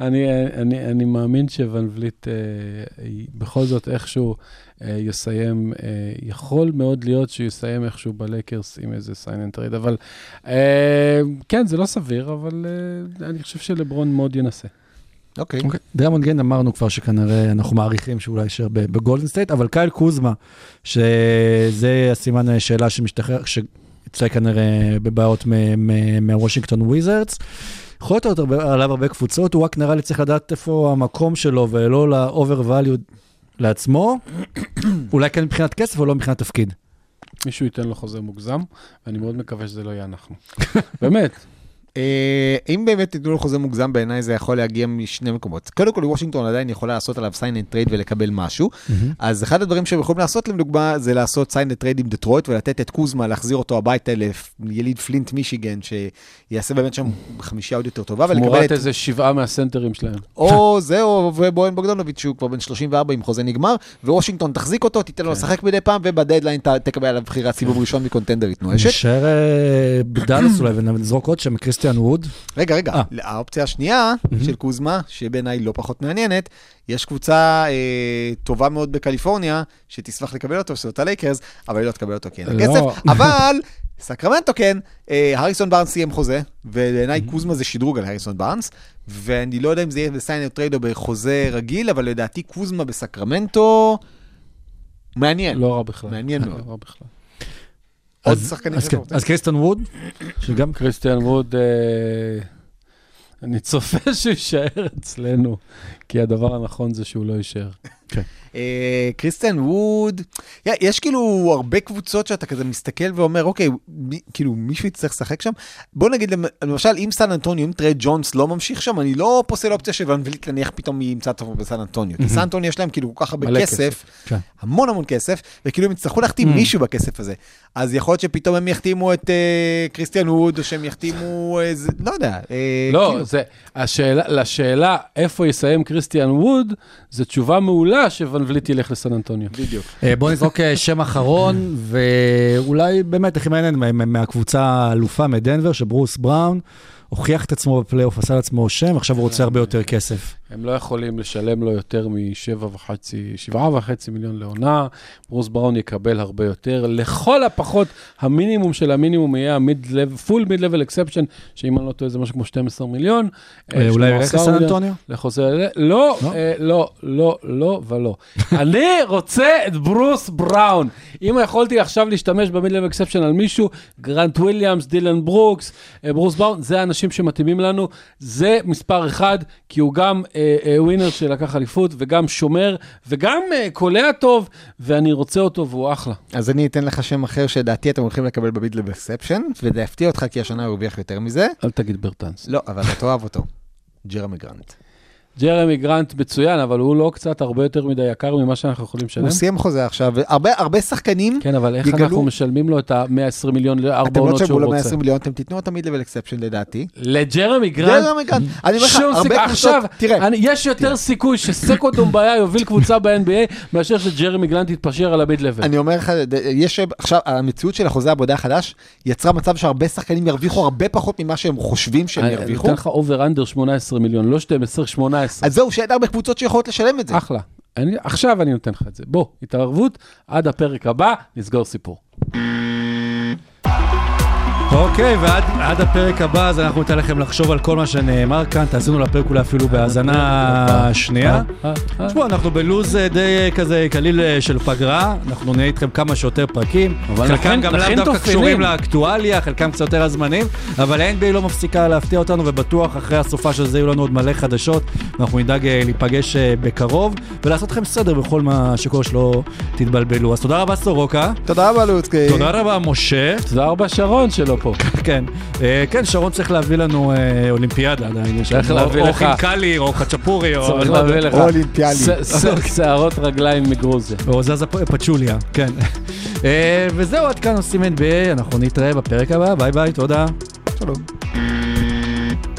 אני, מאמין שוון וליט אה, בכל זאת איכשהו אה, יסיים, אה, יכול מאוד להיות שהוא יסיים איכשהו בלייקרס עם איזה sign and trade, אבל אה, כן, זה לא סביר, אבל אה, אני חושב שלברון מאוד ינסה. אוקיי. אוקיי. דרמונד גרין אמרנו כבר שכנראה אנחנו מעריכים שאולי יישאר בגולדן סטייט, אבל קייל קוזמה, שזה הסימן שאלה שמשתחרר, שיצא כנראה בבעיות מהוושינגטון וויזרדס. יכול להיות עליו הרבה קבוצות, הוא רק נראה לי צריך לדעת איפה המקום שלו ולא ל-over value לעצמו, אולי כן מבחינת כסף או לא מבחינת תפקיד. מישהו ייתן לו חוזה מוגזם, ואני מאוד מקווה שזה לא יהיה אנחנו. באמת, אם באמת תיתנו לו חוזה מוגזם, בעיניי זה יכול להגיע משני מקומות. קודם כל, וושינגטון עדיין יכולה לעשות עליו sign and trade ולקבל משהו. אז אחד הדברים שהם יכולים לעשות, לדוגמה, זה לעשות sign and trade עם דטרויט ולתת את קוזמה, להחזיר אותו הביתה ליליד פלינט מישיגן, שיעשה באמת שם חמישייה עוד יותר טובה, ולקבל תמורת את... איזה שבעה מהסנטרים שלהם. או זה, או ובויאן בוגדנוביץ', שהוא כבר בן 34 עם חוזה נגמר, ווושינגטון תחזיק אותו, תיתן לו לשחק מדי פעם, ובדדליין תקבל עליו בחירת סיבוב ראשון מקונטנדרית נואשת. נשאר אה, בדאלאס אולי ונזרוק עוד שם, קריסטיאן ווד. רגע, רגע, אה. האופציה השנייה של קוזמה, שבעיניי לא פחות מעניינת, יש קבוצה אה, טובה מאוד בקליפורניה, שתשמח לקבל אותו, שזאת הלייקרס, אבל היא לא תקבל אותו כי אין לה לא. כסף, אבל סקרמנטו כן, אה, הריסון בארנס סיים חוזה, ובעיניי קוזמה זה שדרוג על הריסון בארנס, ואני לא יודע אם זה יהיה ב sign and trade או בחוזה רגיל, אבל לדעתי קוזמה בסקרמנטו, מעניין. לא רע בכלל. מעניין מאוד. לא רע בכלל. עוד אז- שחקנים אז שאתה כן, רוצה? אז קריסטיאן ווד, שגם קריסטיאן ווד, אה, אני צופה שהוא יישאר אצלנו, כי הדבר הנכון זה שהוא לא יישאר. אה, קריסטיאן ווד, יש כאילו הרבה קבוצות שאתה כזה מסתכל ואומר, אוקיי, מי, כאילו מישהו יצטרך לשחק שם? בוא נגיד, למ- למשל, אם סן אנטוניו, אם טרה ג'ונס לא ממשיך שם, אני לא פוסל אופציה שואן וליט נניח פתאום ימצא את עצמו בסן אנטוניו. כי סן אנטוניו יש להם כאילו כל כך הרבה כסף, כן. המון המון כסף, וכאילו הם יצטרכו להחתים מישהו בכסף הזה. אז יכול להיות שפתאום הם יחתימו את אה, קריסטיאן ווד, או שהם יחתימו, איזה, לא יודע. אה, לא, כאילו. זה, השאלה, לשאלה איפה יסיים קריסטיאן ווד, זו תשובה מעולה שוון וליט ילך לסן אנטוניו. בדיוק. אה, בוא נזרוק אה, שם אחרון, ואולי באמת הכי מעניין מה- מה- מהקבוצה האלופה מדנבר, שברוס בראון הוכיח את עצמו בפלייאוף, עשה לעצמו שם, עכשיו הוא רוצה הרבה יותר כסף. הם לא יכולים לשלם לו יותר משבע וחצי, שבעה וחצי מיליון לעונה, ברוס בראון יקבל הרבה יותר. לכל הפחות, המינימום של המינימום יהיה ה-full mid-level exception, שאם אני לא טועה זה משהו כמו 12 מיליון. אה, אולי הוא ילך 12 לסן. אנטוניו? לחוזה, לא, לא? אה, לא, לא, לא ולא. אני רוצה את ברוס בראון. אם יכולתי עכשיו להשתמש ב mid-level exception על מישהו, גרנט וויליאמס, דילן ברוקס, אה, ברוס בראון, זה האנשים שמתאימים לנו. זה מספר אחד, כי הוא גם אה, אה, ווינר שלקח אליפות, וגם שומר, וגם אה, קולע טוב, ואני רוצה אותו והוא אחלה. אז אני אתן לך שם אחר שלדעתי אתם הולכים לקבל ב mid-level exception, וזה יפתיע אותך כי השנה הוא הרוויח יותר מזה. אל תגיד ברטנס. לא, אבל אתה תאהב אותו. ג'רמי גרנט. ג'רמי גרנט מצוין, אבל הוא לא קצת הרבה יותר מדי יקר ממה שאנחנו יכולים לשלם? הוא סיים חוזה עכשיו, הרבה הרבה שחקנים, כן, אבל איך יגלו- אנחנו משלמים לו את ה-120 מיליון לארבע אתם לא עונות תשלמו שהוא לו רוצה? 120 מיליון, אתם תיתנו אותם mid-level exception לדעתי. לג'רמי גרנט? ג'רמי גרנט. אני אומר לך, הרבה עכשיו, תראה, אני, יש יותר תראה. סיכוי שסקו דומביה יוביל קבוצה ב-NBA מאשר שג'רמי גרנט יתפשר על ה mid-level. אני אומר לך, יש עכשיו, המציאות של החוזה העבודה החדש יצרה מצב שהרבה שחקנים ירוויחו הרבה פחות ממה שהם חושבים שהם אני ירוויחו. אתן לך over under 18 מיליון, לא 12, 18. אז זהו, שאין הרבה קבוצות שיכולות לשלם את זה. אחלה. אני, עכשיו אני נותן לך את זה. בוא, התערבות, עד הפרק הבא, נסגור סיפור. אוקיי, ועד עד הפרק הבא, אז אנחנו ניתן לכם לחשוב על כל מה שנאמר כאן, תאזינו לפרק אולי אפילו בהאזנה שנייה. תשמעו, אנחנו בלו"ז אה, די אה, כזה קליל אה, של פגרה, אנחנו נהיה איתכם כמה שיותר פרקים. אבל חלקם לכן- גם לאו דווקא. קשורים לאקטואליה, חלקם קצת יותר הזמנים, אבל ה-NBA לא מפסיקה להפתיע אותנו, ובטוח אחרי הסופה של זה יהיו לנו עוד מלא חדשות, ואנחנו נדאג להיפגש בקרוב, ולעשות לכם סדר בכל מה שקורה שלא תתבלבלו. אז תודה רבה סורוקה, תודה רבה, לוצקי. תודה רבה משה. תודה רבה שרון שלא פה. כן, אה, כן, שרון צריך להביא לנו אה, אולימפיאדה עדיין. צריך להביא או לך. חינקלי, או חצ'פורי, או... צריך לא. להביא לך או אולימפיאלי. ש- שערות רגליים מגרוזיה. או זזה פצ'וליה, כן. אה, וזהו, עד כאן עושים NBA, אנחנו נתראה בפרק הבא, ביי ביי, תודה. שלום.